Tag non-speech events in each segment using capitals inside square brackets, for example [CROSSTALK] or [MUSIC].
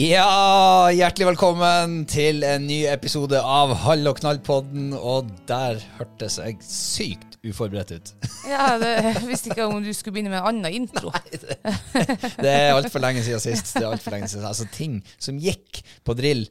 Ja, hjertelig velkommen til en ny episode av Hall og knall-podden. Og der hørtes jeg sykt uforberedt ut. [LAUGHS] Ja, det, jeg visste ikke om du skulle begynne med en annen intro. Det er altfor lenge siden sist. Det er alt for lenge siden. Altså Ting som gikk på drill,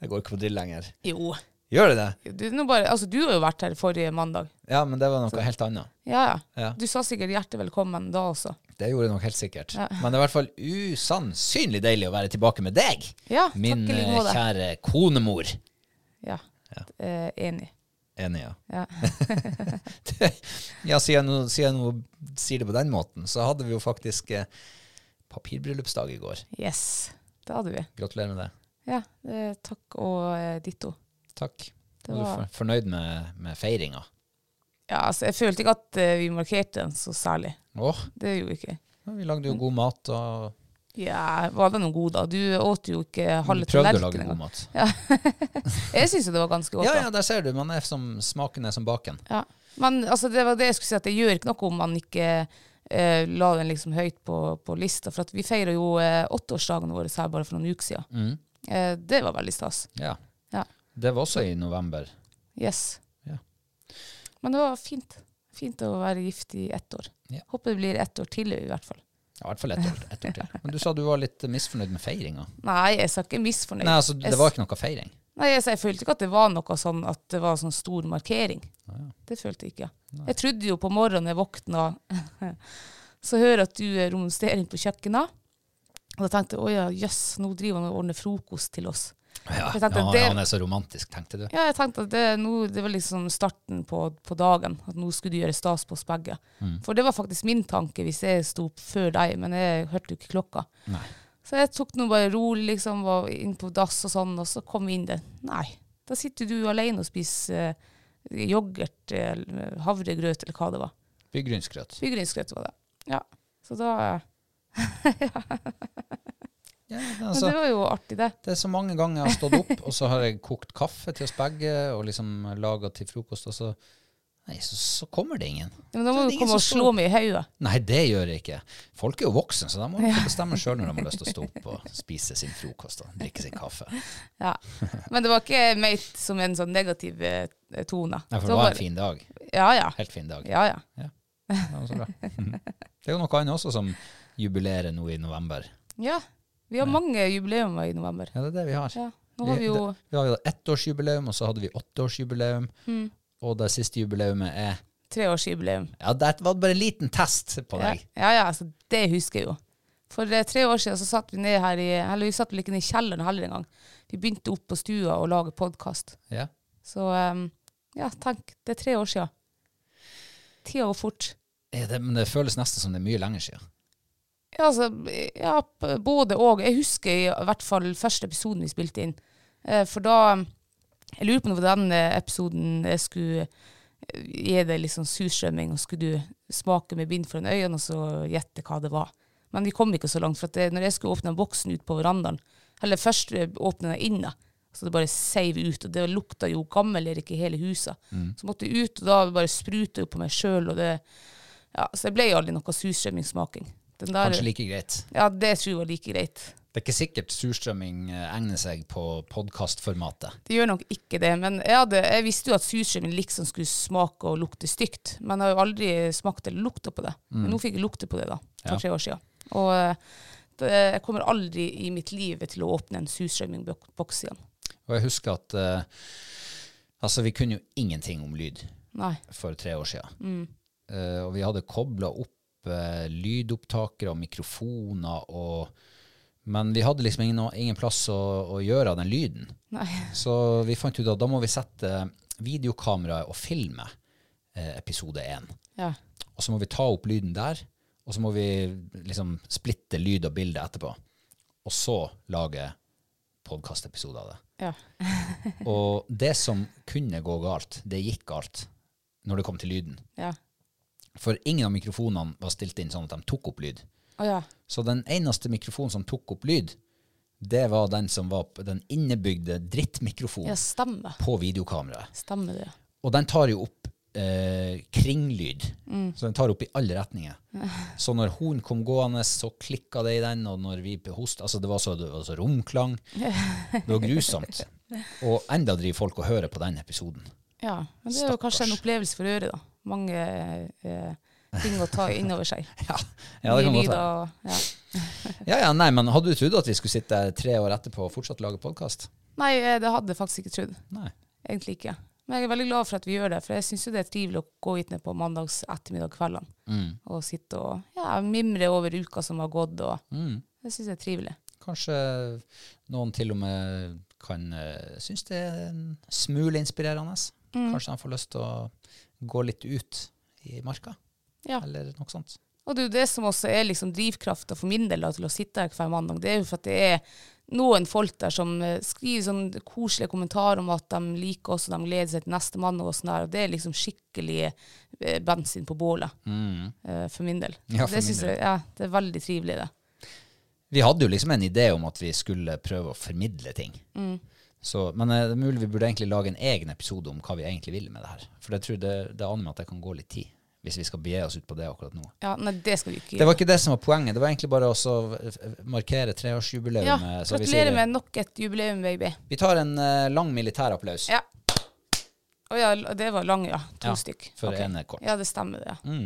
det går ikke på drill lenger. Jo. Gjør det det? Du, nå bare, altså, du har jo vært her forrige mandag. Ja, men det var noe helt annet. Ja, ja. Ja. Du sa sikkert hjertelig velkommen da også. Det gjorde jeg nok helt sikkert. Ja. Men det er i hvert fall usannsynlig deilig å være tilbake med deg, Ja, min eh, kjære konemor. Ja. Eh, enig. Enig, ja. Ja. [LAUGHS] ja, siden jeg siden jeg nå sier det på den måten, så hadde vi jo faktisk eh, papirbryllupsdag i går. Yes. Det hadde vi. Gratulerer med det. Ja, eh, takk og eh, ditto. Takk. Var... Var du fornøyd med, med feiringa? ja, altså, jeg følte ikke at eh, vi markerte den så særlig. Åh, Det gjorde vi ikke. ja, vi lagde jo god mat, og Ja, var det noe god da? Du åt jo ikke halve vi prøvde å lage god mat. mat. [LAUGHS] Jeg syns jo det var ganske godt. Ja, ja, der ser du. Man er som smaken er som baken. Ja. Men altså, det var det jeg skulle si, at det gjør ikke noe om man ikke eh, la den liksom høyt på, på lista. For vi feirer jo eh, åtteårsdagen vår her bare for noen uker siden. Mm. Eh, det var veldig stas. Ja. Det var også i november. Yes. Ja. Men det var fint. Fint å være gift i ett år. Ja. Håper det blir ett år til i hvert fall. Ja, I hvert fall ett år, ett år til. Men du sa du var litt misfornøyd med feiringa. Nei, jeg sa ikke misfornøyd. Nei, altså, det var ikke noe feiring. Nei, jeg, jeg følte ikke at det var noe sånn at det var sånn stor markering. Ja, ja. Det følte jeg ikke. Jeg trodde jo på morgenen jeg våkna, [LAUGHS] så hører jeg at du eh, romsterer inn på kjøkkenet. Og da tenkte jeg å ja, jøss, nå driver han og ordner frokost til oss. Ja, ja, det- Han er så romantisk, tenkte du. Ja, jeg tenkte at det, nå, det var liksom starten på, på dagen. At nå skulle du gjøre stas på oss begge. Mm. For det var faktisk min tanke hvis jeg sto opp før deg, men jeg hørte jo ikke klokka. Nei. Så jeg tok nå bare rolig, liksom, var inn på dass og sånn, og så kom vi inn der. Nei, da sitter du alene og spiser eh, yoghurt, eller havregrøt, eller hva det var. Byggrynsgrøt. Byggrynsgrøt var det. Ja. Så da [LAUGHS] Ja, Men altså, det var jo artig, det. det er så mange ganger jeg har stått opp, og så har jeg kokt kaffe til oss begge, og liksom laga til frokost, og så Nei, så, så kommer det ingen. Ja, Men da må du komme og slå meg i hodet. Nei, det gjør jeg ikke. Folk er jo voksne, så da må ja. bestemme sjøl når de har lyst til å stå opp og spise sin frokost og drikke sin kaffe. Ja. Men det var ikke ment som en sånn negativ eh, tone. Nei, for det var en fin dag. Ja, ja. Helt fin dag. Ja, ja. Det var så bra. [LAUGHS] Det er jo noe annet også som jubilerer nå i november. Ja. Vi har mange jubileumer i november. Ja, det er det vi har. Ja. Nå har vi jo det, vi har jo ettårsjubileum, og så hadde vi åtteårsjubileum, mm, og det siste jubileumet er treårsjubileum. Ja, det var bare en liten test på deg. ja, ja altså, det husker jeg jo. For eh, tre år siden så satt vi ned her i Eller vi satt vel ikke ned i kjelleren heller engang. Vi begynte opp på stua og lage podkast. Ja. Så um, ja, tenk, det er tre år siden. Tida går fort. Ja, det, men det føles nesten som det er mye lenger siden. Ja, altså, ja, både og. Jeg husker i hvert fall første episoden vi spilte inn. Eh, for da Jeg lurer på om det var den eh, episoden jeg skulle eh, gi deg litt sånn surstrømming, og skulle du smake med bind foran øynene og så gjette hva det var. Men vi kom ikke så langt. For at det, når jeg skulle åpne boksen ut på verandaen, eller først åpne den inne, så det bare seiv ut, og det lukta jo gammel Erik i hele huset. Så måtte jeg ut, og da bare spruta det på meg sjøl, ja, Så det ble aldri noe surstrømmingssmaking. Den der- Kanskje like greit. Ja, det tror jeg var like greit. Det er ikke sikkert surstrømming eh, egner seg på podkastformatet. Det gjør nok ikke det, men jeg, hadde, jeg visste jo at surstrømming liksom skulle smake og lukte stygt, men jeg har jo aldri smakt eller lukta på det. Men nå fikk jeg lukte på det, da, for Ja. tre år siden. Og eh, det, jeg kommer aldri i mitt liv til å åpne en surstrømmingboks igjen. Og jeg husker at uh, altså vi kunne jo ingenting om lyd Nei. for tre år siden. Mm. Uh, og vi hadde kobla opp eh, lydopptakere og mikrofoner, og, men vi hadde liksom ingen, ingen plass å, å gjøre av den lyden. Nei. Så vi fant ut at da må vi sette videokameraet og filme eh, episode én. Ja. Og så må vi ta opp lyden der, og så må vi liksom splitte lyd og bilde etterpå. Og så lage podkastepisode av det. Ja. [LAUGHS] Og det som kunne gå galt, det gikk galt når det kom til lyden. Ja. For ingen av mikrofonene var stilt inn sånn at de tok opp lyd. Oh, ja. Så den eneste mikrofonen som tok opp lyd, det var den som var den innebygde drittmikrofonen Ja, på videokameraet. Stemmer det. Og den tar jo opp eh, kringlyd. Så den tar opp i alle retninger. [LAUGHS] Så når hun kom gående, så klikka det i den, og når vi hosta altså det var så, det var så romklang. Det var grusomt. [LAUGHS] Og enda driver folk og hører på den episoden. Ja, men det er jo kanskje en opplevelse for øret, da. Mange eh, ting å ta inn over seg. [LAUGHS] Ja, ja det kan godt være. ja. [LAUGHS] Ja, ja, nei, men hadde du trodd at vi skulle sitte tre år etterpå og fortsatt lage podkast? Nei, eh, det hadde jeg faktisk ikke trodd. Nei. Egentlig ikke. Men jeg er veldig glad for at vi gjør det, for jeg syns jo det er trivelig å gå hit ned på mandags ettermiddag kveldene Mm. og sitte og ja, mimre over uka som har gått, og Mm. det syns jeg er trivelig. Kanskje noen til og med kan uh, synes det er en smule inspirerende. Kanskje de får lyst til å gå litt ut i marka, Ja. eller noe sånt. Og det er jo det som også er liksom drivkrafta for min del da, til å sitte her hver mandag. Det er jo for at det er noen folk der som eh, skriver sånn koselige kommentarer om at de liker oss, og de gleder seg til neste mandag og sånn der. Og det er liksom skikkelig eh, bensin på bålet eh, for min del. Ja, for det min del. jeg ja, det er veldig trivelig, det. Vi hadde jo liksom en idé om at vi skulle prøve å formidle ting. Mm. Så, men eh, det er mulig vi burde egentlig lage en egen episode om hva vi egentlig vil med det her. For jeg tror det, det aner meg at det kan gå litt tid, hvis vi skal begi oss ut på det akkurat nå. Ja, nei, det skal vi ikke gjøre. Det var ikke det som var poenget. Det var egentlig bare å f- markere treårsjubileet. Ja, så vi, gratulerer med nok et jubileum, baby. vi tar en uh, lang militærapplaus. Ja. Å ja, det var lang, ja. To Ja, stykk. for okay. en er kort. Ja, det stemmer det. Ja,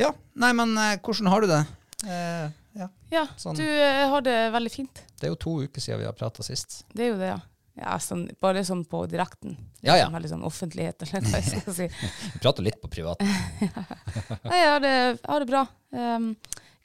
Ja, nei, men uh, hvordan har du det? Eh, ja. ja Sånn. du har det veldig fint. Det er jo to uker siden vi har prata sist. Det er jo det, ja. ja sånn, bare sånn på direkten. Ja, ja. Sånn Veldig sånn offentlighet, eller hva jeg skal si. [LAUGHS] Vi prater litt på privat. Nei, jeg har det, jeg har det bra. Um,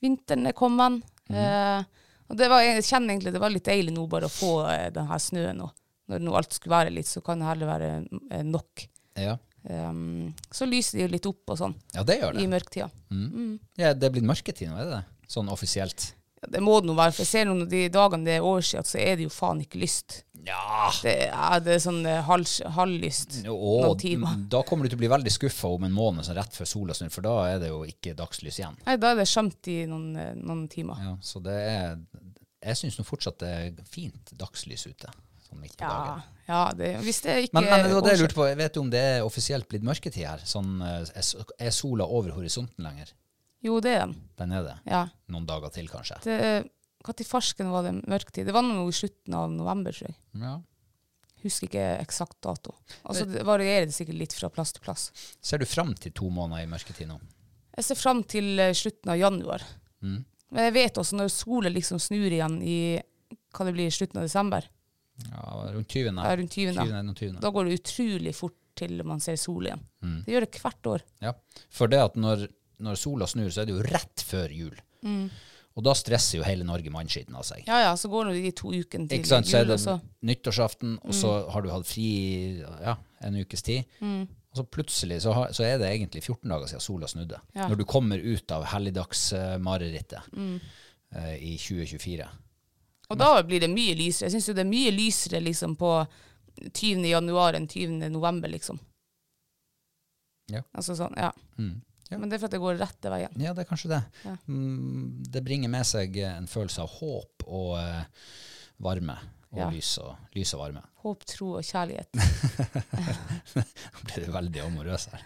vinteren er kommet. Mm. Uh, og det var, jeg kjenner egentlig det var litt deilig nå bare å få uh, den her snøen nå. Når nå alt skulle være litt, så kan det heller være uh, nok. Ja, Um, så lyser det jo litt opp og sånn ja det gjør i det. Mm. Ja, det er blitt mørketid nå, er det det? Sånn offisielt. Ja, det må det nå være, for jeg ser noen av de dagene det er år siden, så er det jo faen ikke lyst. Ja. Det er, det er sånn eh, halv, halvlyst noen timer. da kommer du til å bli veldig skuffa om en måned sånn rett før sola snur, for da er det jo ikke dagslys igjen. Nei, da er det skjømt i noen, eh, noen timer. Ja, så det er Jeg syns nå fortsatt det er fint dagslys ute. Sånn midt på Ja, dagen. ja det, hvis det ikke Men, men det var det jeg lurte på. Vet du om det er offisielt blitt mørketid her? Sånn, eh, er sola over horisonten lenger? Jo, det er den. Den er det. Ja. Noen dager til, kanskje. Det, Når farsken var det mørketid? Det var noe i slutten av november, tror jeg. Ja. Husker ikke eksakt dato. Altså, det varierer det sikkert litt fra plass til plass. Ser du fram til to måneder i mørketid nå? Jeg ser fram til eh, slutten av januar. Mm. Men jeg vet også når sola liksom snur igjen i hva det blir, slutten av desember, Ja, rundt 20. ja, rundt 20. 20. 20. Da går det utrolig fort til man ser sol igjen. Mm. Det gjør det hvert år. Ja, for det at når, når sola snur, så er det jo rett før jul. Mm. Og da stresser jo hele Norge mannskitten av seg. Ja ja, så går det de to ukene til Ikke sant? Så er det også. nyttårsaften, og så har du hatt fri ja, en ukes tid. Og så plutselig så, har, så er det egentlig 14 dager siden sola snudde. Ja. Når du kommer ut av helligdagsmarerittet eh, i 2024. Og da blir det mye lysere. Jeg syns jo det er mye lysere liksom på 20. januar enn 20. november, liksom. Ja. Altså sånn, ja. Mm. Ja. Men det er for at det går rette veien. Ja, det er kanskje det. Ja. Mm, det bringer med seg en følelse av håp og uh, varme. Og Ja. lys, og, lys og varme. Håp, tro og kjærlighet. [LAUGHS] Nå ble du veldig amorøs her.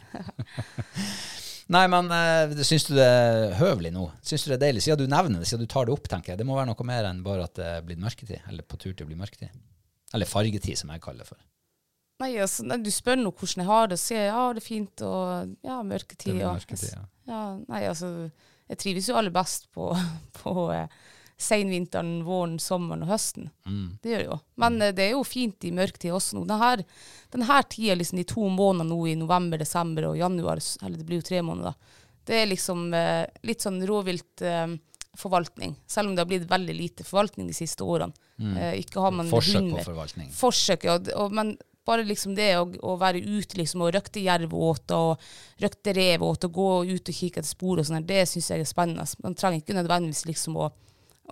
[LAUGHS] Nei, men eh, syns du det er høvelig nå? Syns du det er deilig? Siden du nevner det, siden du tar det opp, tenker jeg. Det må være noe mer enn bare at det er blitt mørketid. Eller på tur til å bli mørketid. Eller fargetid, som jeg kaller det for. Nei, altså, nei, du spør nå hvordan jeg har det, og sier ja, det er fint, og ja, Det mørketid. og- mørketid, ja. ja. Nei, altså, jeg trives jo aller best på, [LAUGHS] på eh, senvinteren, våren, sommeren og høsten. Mm. Det gjør jeg jo. Men eh, det er jo fint i mørketid også nå. Denne, denne tida, liksom de to månedene nå i november, desember og januar, eller det blir jo tre måneder, det er liksom eh, litt sånn rovviltforvaltning. Eh, forvaltning. selv om det har blitt veldig lite forvaltning de siste årene. Eh, ikke har man Mm. Forsøk på forvaltning. forsøk, ja. Og, men bare liksom det å, å være ute liksom, og røkte jervåte og røkte revåte og gå ut og kikke etter spor og sånn, det syns jeg er spennende. Man trenger ikke nødvendigvis liksom å,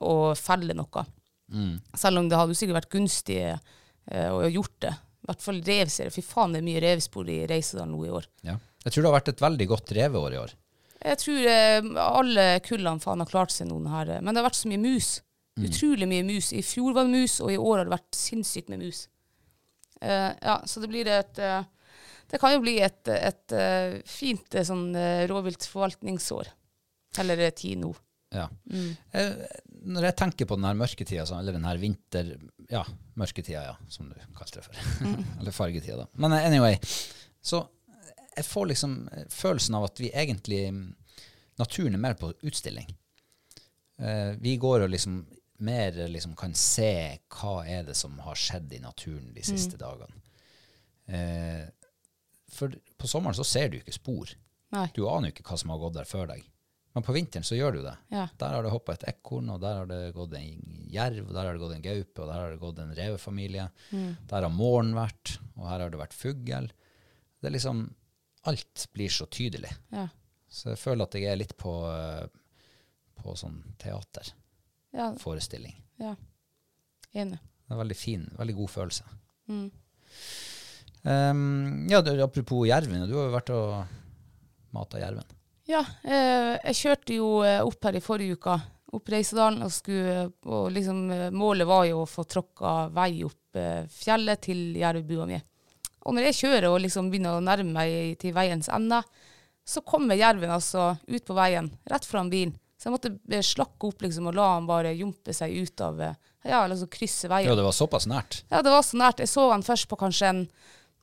å felle noe. Mm. Selv om det hadde sikkert vært gunstig eh, å ha gjort det. I hvert fall revserie. Fy faen, det er mye revspor i Reisedal nå i år. Ja. Jeg tror det har vært et veldig godt reveår i år. Jeg tror eh, alle kullene faen har klart seg noen her, eh, men det har vært så mye mus. Utrolig mye mus. I fjor var det mus, og i år har det vært sinnssykt med mus. Eh, ja, så det blir et eh, Det kan jo bli et, et eh, fint sånn rovviltforvaltningsår. Eller tid nå. Ja. Mm. Når jeg tenker på den her mørketida, eller den her vinter... Ja, mørketida, ja, som du kalte det for. Mm. [LAUGHS] eller fargetida, da. Men anyway, så jeg får liksom følelsen av at vi egentlig mm, Naturen er mer på utstilling. Eh, vi går og liksom mer liksom kan se hva er det som har skjedd i naturen de siste Mm. dagene. Eh, for på sommeren så ser du ikke spor. Nei. Du aner jo ikke hva som har gått der før deg. Men på vinteren så gjør du det. Ja. Der har det hoppa et ekorn, og der har det gått en jerv, og der har det gått en gaupe, og der har det gått en revefamilie. Der har måren vært, og her har det vært fugl. Det er liksom Alt blir så tydelig. Ja. Så jeg føler at jeg er litt på, eh, på sånn teaterforestilling. Ja. ja. Enig. Det er en veldig fin, veldig god følelse. Mm. Um, ja, du, apropos jerven, du har jo vært og mata jerven. Ja, eh, jeg kjørte jo eh, opp her i forrige uke, opp Reisedalen, og, skulle, og liksom, eh, målet var jo å få tråkka vei opp eh, fjellet til jervbua mi. Og når jeg kjører og liksom begynner å nærme meg til veiens ende, så kommer jerven altså ut på veien, rett foran bilen. Så jeg måtte eh, slakke opp liksom, og la han bare jumpe seg ut av eh, Ja, altså krysse veien. Ja, det var såpass nært. Ja, det var så nært. Jeg så han først på kanskje en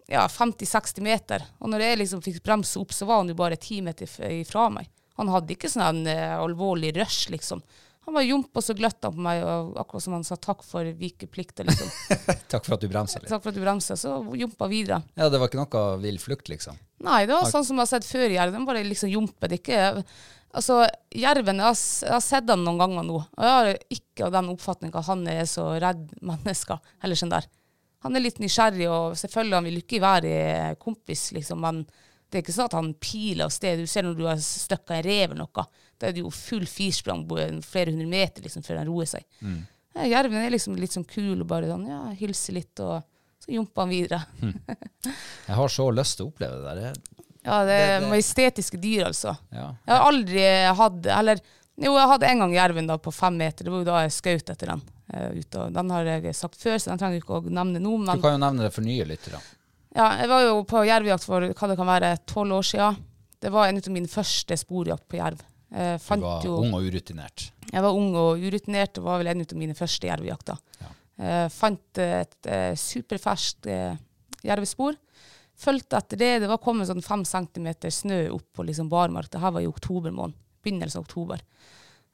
ja, 50-60 meter. Og når jeg liksom fikk bremse opp, så var han jo bare ti meter ifra meg. Han hadde ikke sånn en uh, alvorlig rush, liksom. Han bare jumpa, og så gløtta han på meg, og akkurat som han sa takk for vikeplikter, liksom. [LAUGHS] Takk for at du bremsa litt. takk for at du bremsa. Så jompa videre. Ja, det var ikke noe vill flukt, liksom. Nei, det var sånn som jeg har sett før i jerven. Bare liksom jumper. Det er ikke Altså, jerven jeg har, jeg har sett han noen ganger nå, og jeg har ikke av den oppfatning at han er så redd mennesker, eller sånn der. Han er litt nysgjerrig, og selvfølgelig han vil ikke være kompis, liksom, men det er ikke sånn at han piler av sted. Du ser når du har støkka en rev eller noe, da er det jo full firsprang på flere hundre meter liksom, før den roer seg. Ja, jerven er liksom litt sånn kul og bare sånn, ja, hilser litt, og så jumper han videre. [LAUGHS] Jeg har så lyst til å oppleve det der. Jeg- Ja, det er majestetiske dyr, altså. Ja. Jeg har aldri hatt Eller jo, jeg hadde en gang jerven da på fem meter. Det var jo da jeg skjøt etter den. Uh, ut, den har jeg sagt før, så den trenger jeg ikke å nevne nå. Du kan jo nevne det for nye lyttere. ja, jeg var jo på jervejakt for hva det kan være, tolv år siden. Det var en av mine første sporjakt på jerv. Jeg, Du var jo, ung og urutinert. jeg var ung og urutinert og var vel en av mine første jervejakter. Jeg fant et eh, superferskt eh, jervespor. Fulgte etter det. Det var kommet sånn fem centimeter snø opp på liksom barmark. Det her var i oktober måned. Begynnelsen av oktober.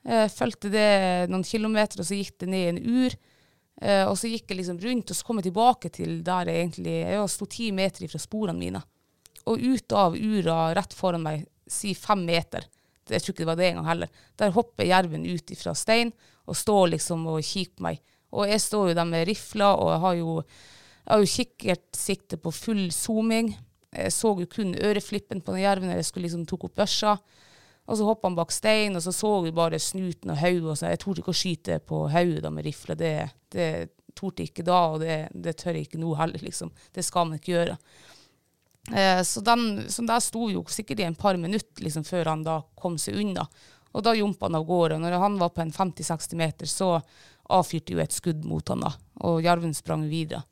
Eh, fulgte det noen kilometer, og så gikk det ned i en ur. Eh, og så gikk jeg liksom rundt, og så kom jeg tilbake til der jeg egentlig Jeg sto ti meter fra sporene mine. Og ut av ura rett foran meg, si fem meter, Jeg tror ikke det var det engang heller. Der hopper jerven ut ifra stein og står liksom og kikker på meg. Og jeg står jo der med rifla, og jeg har jo, jeg har jo kikkertsikte på full zooming. Jeg så jo kun øreflippen på den jerven når jeg skulle liksom tok opp børsa. Og så hoppa han bak stein, og så så vi bare snuten og hodet. Jeg torde ikke å skyte på hodet med rifle. Det, det torde jeg ikke da, og det, det tør jeg ikke nå heller, liksom. Det skal man ikke gjøre. Eh, så, den, så der sto jo sikkert i en par minutter liksom, før han da kom seg unna. Og da jumpa han av gårde. Og når han var på en 50-60 meter, så avfyrte jo et skudd mot han da, og jerven sprang videre.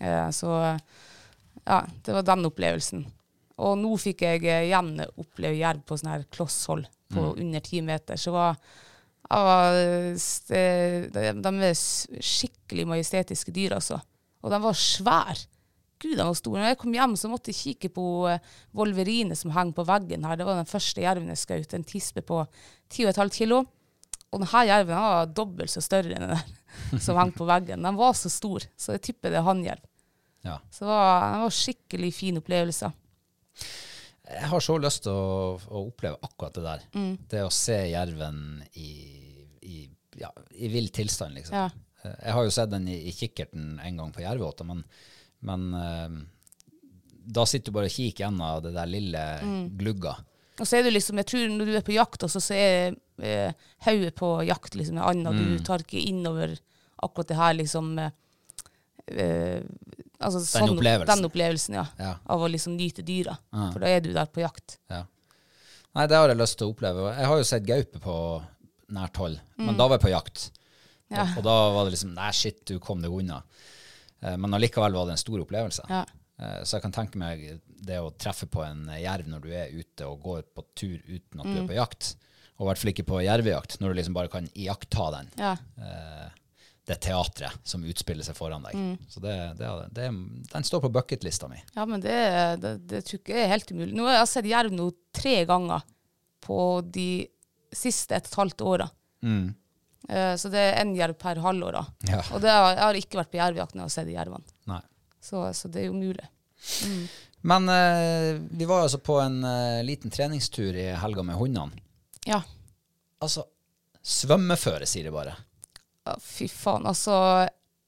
Eh, så ja, det var den opplevelsen. Og nå fikk jeg eh, igjen oppleve jerv på sånn her klosshold på under ti meter. Så var, var det- de, de er skikkelig majestetiske dyr, altså. Og de var svære. Gud, han var stor. Når jeg kom hjem, så måtte jeg kikke på eh, Wolverine som henger på veggen her. Det var den første jerven jeg skjøt. En tispe på 10,5 kilo. Og denne jerven var dobbelt så større enn den der [LAUGHS] som henger på veggen. Den var så stor, så jeg tipper det er hannjerv. Ja. Så det var, det var skikkelig fin opplevelse. Jeg har så lyst til å, å oppleve akkurat det der. Mm. Det å se jerven i, i, ja, i vill tilstand, liksom. Ja. Eh, Jeg har jo sett den i, i kikkerten en gang på Jervåta, men, men uh, da sitter du bare og kikker gjennom det der lille Mm. glugga. Og så er du liksom, jeg tror når du er på jakt, også, så er eh, hodet på jakt liksom en. Mm. Du tar ikke innover akkurat det her liksom uh, altså, Den opplevelsen. Den opplevelsen, ja. Ja. Av å liksom nyte dyra. Ja. For da er du der på jakt. Ja. Nei, det har jeg lyst til å oppleve. Jeg har jo sett gaupe på nært hold, Mm. men da var jeg på jakt. Ja. Og, og da var det liksom Nei, shit, du kom deg unna. Eh, Men allikevel var det en stor opplevelse. Ja. Eh, Så jeg kan tenke meg det å treffe på en jerv når du er ute og går på tur uten at du Mm. er på jakt. Og i hvert fall ikke på jervejakt, når du liksom bare kan iaktta den. Ja. eh, Det teatret som utspiller seg foran deg. Mm. Så det, det, det, den står på bucketlista mi. ja, men det, det, tror jeg ikke er helt umulig. Nå har jeg sett jerv nå tre ganger på de siste et og et halvt åra. Eh, så det er én jerv per halvår. da. Ja. Og det har, jeg har ikke vært på jervjakt når jeg har sett jervene. Så, så det er jo mulig. Men eh, vi var altså på en eh, liten treningstur i helga med hundene. Ja. Altså, svømmeføre, sier de bare. Ja, Fy faen, altså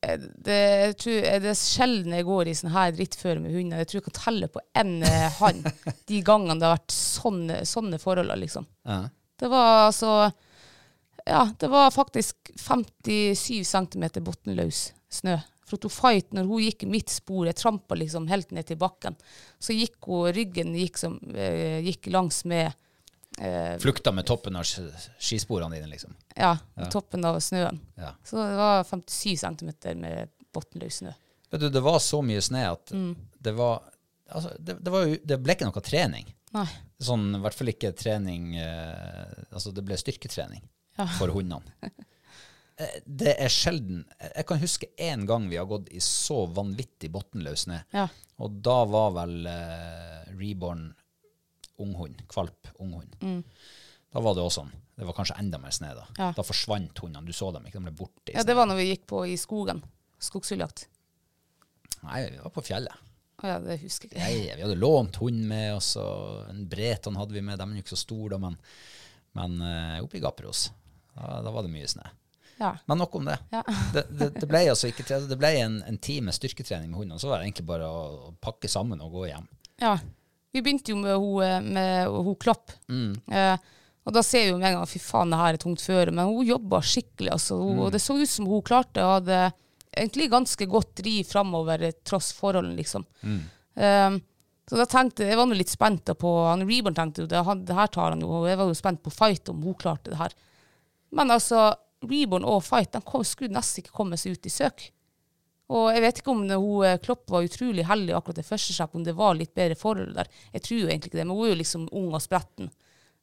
eh, det, jeg tror, eh, det er sjelden jeg går i sånn her drittføre med hunder. Jeg tror jeg kan telle på én hånd [LAUGHS] de gangene det har vært sånne, sånne forhold. liksom. Ja. Det var altså Ja, det var faktisk 57 cm bunnløs snø. For hun fight, når hun gikk i mitt spor, jeg trampa liksom helt ned til bakken, så gikk hun, ryggen gikk, som, eh, gikk langs med eh, Flukta med toppen av skisporene dine, liksom. ja, toppen av snøen. Ja. Så det var 57 cm med bunnløs snø. Vet du, det var så mye snø at Mm. det var Altså, det, det, var jo, det ble ikke noe trening. Nei. Sånn, I hvert fall ikke trening eh, Altså, det ble styrketrening Ja. for hundene. Eh, Det er sjelden Jeg kan huske én gang vi har gått i så vanvittig bunnløs snø. Ja. Og da var vel uh, reborn unghund, kvalp unghund. Da var det også sånn. Det var kanskje enda mer snø da. Mm. Ja. Da forsvant hundene. Du så dem ikke, de ble borte. Ja, det var når vi gikk på i skogen. Skogsfugljakt. Nei, vi var på fjellet. Å ja, det husker jeg ikke. Nei, vi hadde lånt hund med oss, og en breton hadde vi med. De er jo ikke så store, da, men, men uh, oppe i Gapperos, da, da var det mye snø. Ja. Men nok om det. Ja. [LAUGHS] Det, det, det ble altså ikke det ble en, en time styrketrening med hunden, og så var det egentlig bare å, å pakke sammen og gå hjem. ja. Vi begynte jo med hun, eh, med hun Klopp. Eh, og da ser vi jo med en gang fy faen, det her er tungt føre. Men hun jobba skikkelig. Altså, hun, Og det så ut som hun klarte å hadde egentlig ganske godt driv framover eh, tross forholdene, liksom. Eh, så da tenkte jeg, var nå litt spent på han Reborn tenkte jo det, han, det her tar han jo, og jeg var jo spent på fight om hun klarte det her. Men altså, Reborn og fight de kom, skulle nesten ikke komme seg ut i søk. Og jeg vet ikke om hun eh, Klopp var utrolig heldig akkurat det første seg, om det var litt bedre forhold der. Jeg tror jo egentlig ikke det, men hun er jo liksom ung og spretten.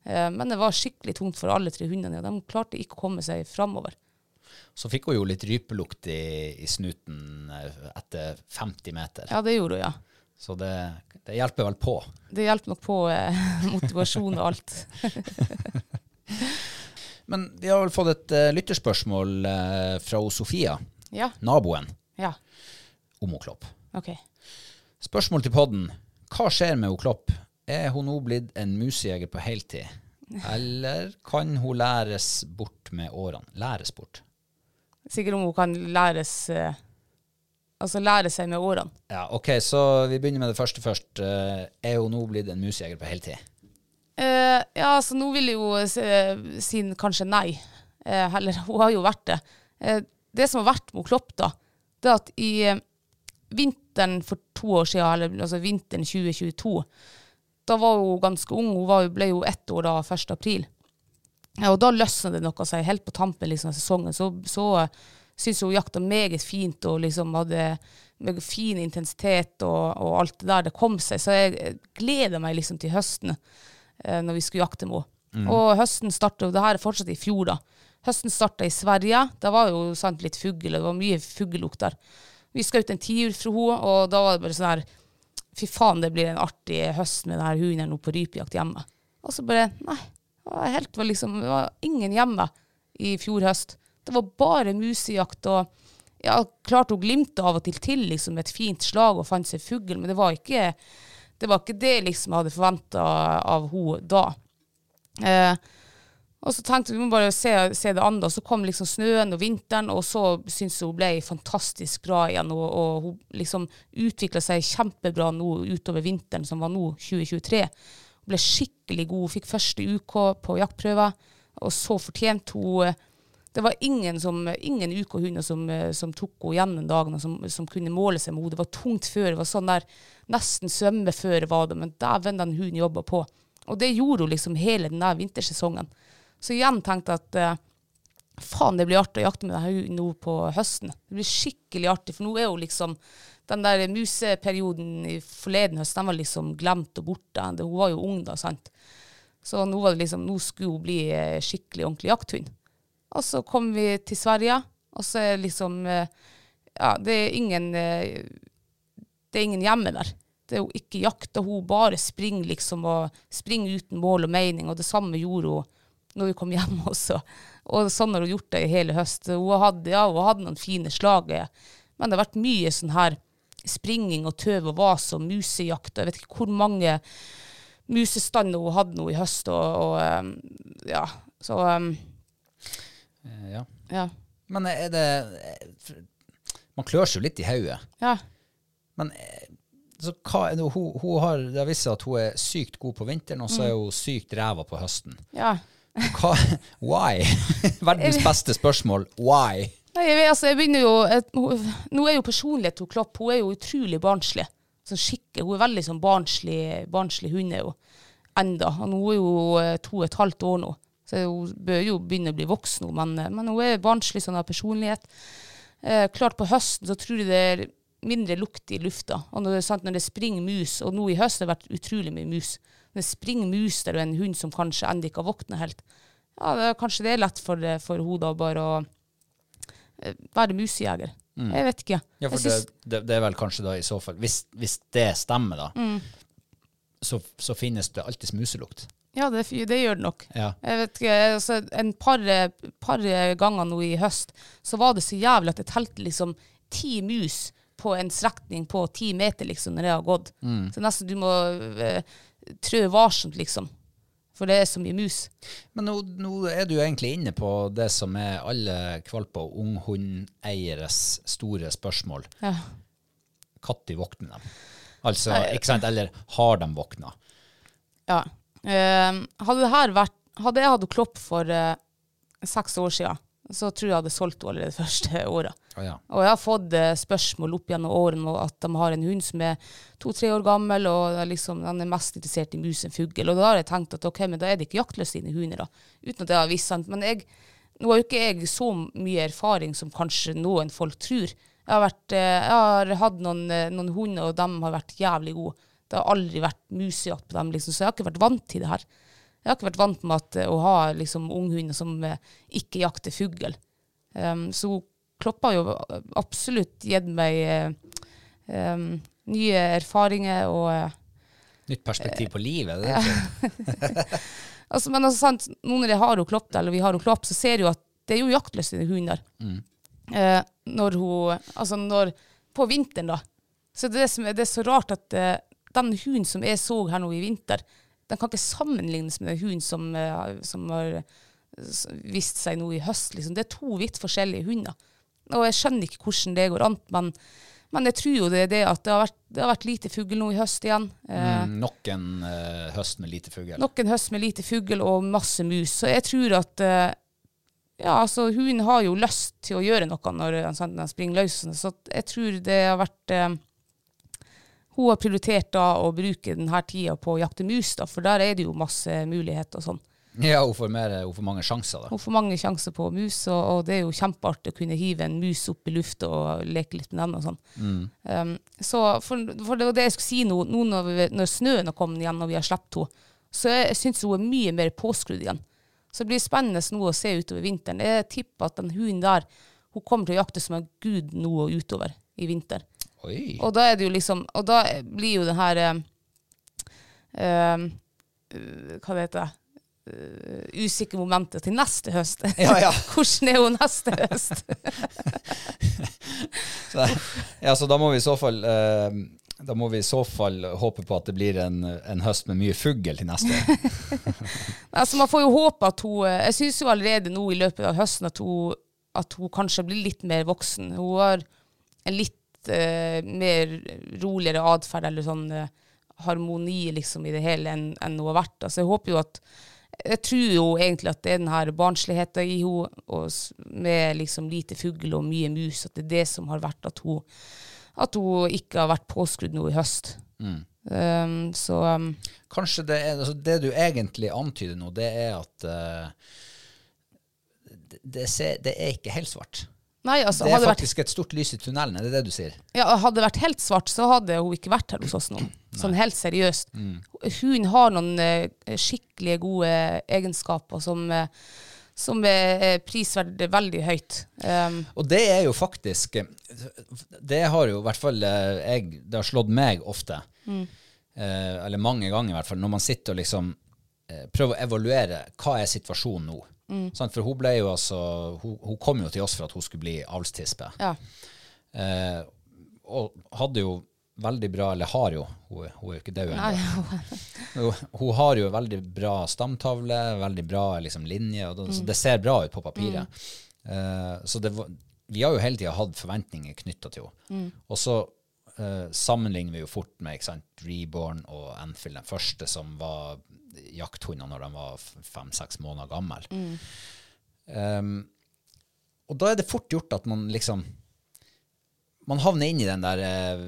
Eh, men det var skikkelig tungt for alle tre hundene, og de klarte ikke å komme seg framover. Så fikk hun jo litt rypelukt i, i snuten eh, etter 50 meter. Ja, det gjorde hun, ja. Så det, det hjelper vel på. Det hjelper nok på eh, [LAUGHS] motivasjon og alt. [LAUGHS] Men vi har vel fått et uh, lytterspørsmål uh, fra Sofia, Ja, naboen, ja, om Klopp. Okay. Spørsmål til podden. Hva skjer med Klopp? Er hun nå blitt en musejeger på heltid? [LAUGHS] Eller kan hun læres bort med årene? Læres bort. Sikkert om hun kan læres uh Altså lære seg med årene. Ja, ok, så vi begynner med det første først. Er hun nå blitt en musejeger på heltid? Eh, ja, så nå vil jo eh, si kanskje nei. Uh, heller, [LAUGHS] hun har jo vært det. Uh, det som har vært med Klopp, da, det er at i vinteren for to år siden, eller altså vinteren 2022, da var hun ganske ung. Hun var, ble jo ett år da, 1. april. Og da løsna det noe seg. Helt på tampen liksom, av sesongen så, så syntes hun jakta meget fint og liksom hadde fin intensitet og, og alt det der. Det kom seg. Så jeg gleder meg liksom til høsten når vi skulle jakte med henne. Og høsten starta, det her er fortsatt i fjor, da. Høsten starta i Sverige. Det var jo sant, litt fugl, og det var mye fuglelukt der. Vi skjøt en tiur fra henne, og da var det bare sånn her Fy faen, det blir en artig høst med denne hunden nå på rypejakt hjemme. Og så bare Nei. Det var helt, var liksom, det var ingen hjemme i fjor høst. Det var bare musejakt og ja, Klart hun glimte av og til til liksom et fint slag og fant seg fugl, men det var ikke det, var ikke det liksom jeg hadde forventa av henne da. Eh, og så tenkte vi må bare se, se det an, da. Så kom liksom snøen og vinteren, og så syntes hun ble fantastisk bra igjen. Og, og hun liksom utvikla seg kjempebra nå utover vinteren, som var nå, 2023. Hun ble skikkelig god. Hun fikk første UK på jaktprøver, og så fortjente hun Det var ingen, som, ingen UK-hunder som, som tok henne gjennom dagene, som, som kunne måle seg med henne. Det var tungt før. Det var sånn der nesten svømmeføre var det, men dæven, den hunden jobba på. Og det gjorde hun liksom hele den der vintersesongen. Så igjen tenkte jeg at eh, faen, det blir artig å jakte med denne hunden nå på høsten. Det blir skikkelig artig, for nå er hun liksom Den der museperioden i forleden høst, den var liksom glemt og borte. Hun var jo ung da, sant. Så nå liksom, nå skulle hun bli eh, skikkelig ordentlig jakthund. Og så kom vi til Sverige, og så er liksom eh, Ja, det er ingen eh, Det er ingen hjemme der. Det er jo ikke jakt, og hun bare springer liksom, og springer uten mål og mening, og det samme gjorde hun når vi kom hjem [LAUGHS] også. Og sånn har hun gjort det i hele høst. Hun hadde, ja, hun hadde noen fine slag, men det har vært mye sånn her springing og tøv og vas og musejakt. Jeg vet ikke hvor mange musestander hun hadde nå i høst, og, og eh, ja, så Eh, Ja. ja. Men er det eh, Man klør seg jo litt i hodet. ja. Men eh, så hva er det, hun, hun har, det har vist seg at hun er sykt god på vinteren, og så er hun sykt ræva på høsten. ja. Hva, why? [LAUGHS] Verdens beste spørsmål. Why? Nei, jeg, altså, jeg begynner jo et, hun, Nå er jo personlighet til Klopp Hun er jo utrolig barnslig. Sånn skikke, hun er veldig sånn barnslig, barnslig hund er jo enda. Og nå er jo eh, to og et halvt år nå, så hun bør jo begynne å bli voksen. Men, eh, men hun er barnslig sånn av personlighet. Eh, klart på høsten så tror jeg det er mindre lukt i lufta. Og når det, sant, når det springer mus, og nå i høst har det vært utrolig mye mus Når det springer mus der og en hund som kanskje ennå ikke har våkna helt, ja, det, kanskje det er lett for, eh, for henne bare å eh, være musejeger. Jeg vet ikke. Ja, for det, synes- det, det er vel kanskje da i så fall Hvis, hvis det stemmer, da, Mm. så, så finnes det alltids muselukt. Ja, det, det gjør det nok. Ja. Jeg vet ikke, altså, En par, par ganger nå i høst så var det så jævlig at jeg telte liksom ti mus på en strekning på ti meter liksom, når jeg har gått. Så nesten du må eh, trø varsomt, liksom. For det er så mye mus. Men nå, nå er du egentlig inne på det som er alle kvalper- og unghundeieres store spørsmål. Ja. Når våkner de? Altså, ikke sant? Eller har de våkna? ja. Eh, hadde vært Hadde jeg hatt Klopp for uh, seks år siden, så tror jeg jeg hadde solgt henne allerede det [LAUGHS] første året. Oh, ja. Og jeg har fått uh, spørsmål opp gjennom årene om at de har en hund som er to-tre år gammel, og liksom, den er mest interessert i mus enn fugl. Og da har jeg tenkt at ok, men da er det ikke jaktløst dine hunder, da. Uten at jeg har visst sant. Men jeg, nå har jo ikke jeg så mye erfaring som kanskje noen folk tror. Jeg har, vært, jeg har hatt noen, noen hunder, og de har vært jævlig gode. Det har aldri vært musejakt på dem, liksom, så jeg har ikke vært vant til det her. Jeg har ikke vært vant med at, eh, å ha liksom, unghunder som eh, ikke jakter fugl. Um, så Klopp har jo absolutt gitt meg eh, um, nye erfaringer og eh, Nytt perspektiv på livet. Det er ikke- [LAUGHS] altså, Men altså, sant, nå når jeg har hun Klopp, eller vi har hun Klopp, så ser jeg jo at det er jo jaktløse hunder. Eh, når hun Altså når På vinteren, da. Så det, er det som er, det er så rart at eh, den hunden som jeg så her nå i vinter, den kan ikke sammenlignes med den hunden som, eh, som har vist seg nå i høst. Liksom. Det er to vidt forskjellige hunder. Og jeg skjønner ikke hvordan det går an, men, men jeg tror jo det er det at det har vært, det har vært lite fugl nå i høst igjen. Eh, Mm, nok en uh, høst med lite fugl. Nok en høst med lite fugl og masse mus. Så jeg tror at uh, ja, altså hunden har jo lyst til å gjøre noe når han springer løs. Så jeg tror det har vært eh, Hun har prioritert da å bruke denne tida på å jakte mus, da, for der er det jo masse muligheter og sånn. Ja, hun får, mer, hun får mange sjanser, da. Hun får mange sjanser på mus, og, og det er jo kjempeartig å kunne hive en mus opp i lufta og leke litt med den og sånn. Um, så for, for det var det jeg skulle si nå, nå når, vi, når snøen har kommet igjen og vi har sluppet henne, så jeg syns hun er mye mer påskrudd igjen. Så det blir spennende nå å se utover vinteren. Jeg tipper at den hunden der hun kommer til å jakte som en gud nå og utover i vinter. Oi. Og da er det jo liksom Og da blir jo det her eh, eh, Hva det heter det? Uh, usikre momentet til neste høst. [LAUGHS] Ja, ja. [LAUGHS] Hvordan er hun neste høst? [LAUGHS] Så, ja, så da må vi i så fall uh, da må vi i så fall håpe på at det blir en, en høst med mye fugl til neste år. altså Man får jo håpe at hun eh, Jeg syns jo allerede nå i løpet av høsten at hun, at hun kanskje blir litt mer voksen. Hun har en litt eh, mer roligere atferd eller sånn eh, harmoni liksom i det hele enn en hun har vært. Altså Jeg håper jo at jeg tror jo egentlig at det er den her barnsligheten i henne, med liksom lite fugl og mye mus, at det er det som har vært at hun, at hun ikke har vært påskrudd nå i høst. Um, så um, Kanskje det er altså Det du egentlig antyder nå, det er at uh, det, det, ser, det er ikke helt svart. Nei, altså, Det er hadde vært faktisk et stort lys i tunnelen, er det det du sier? Ja, hadde det vært helt svart, så hadde hun ikke vært her hos oss nå. Sånn helt seriøst. Mm. Hun har noen uh, skikkelig gode egenskaper som, uh, som er er prisverdig veldig høyt. Um, Og det er jo faktisk Det har jo i hvert fall eh, jeg, Det har slått meg ofte. Eh, eller mange ganger i hvert fall. Når man sitter og liksom prøver å evaluere hva er situasjonen nå. Sant? For hun ble jo altså hun, hun kom jo til oss for at hun skulle bli avlstispe. ja. Eh, og hadde jo veldig bra Eller har jo, hun, hun er jo ikke død ennå. [LAUGHS] Hun, hun har jo veldig bra stamtavle, veldig bra liksom, linje, det, så det ser bra ut på papiret. Eh, så det vi har jo hele tida hatt forventninger knytta til henne. Og så eh, sammenligner vi jo fort med sant, Reborn og Enfield, den første som var jakthunder når de var fem-seks måneder gammel. Um, og da er det fort gjort at man liksom Man havner inn i den der eh,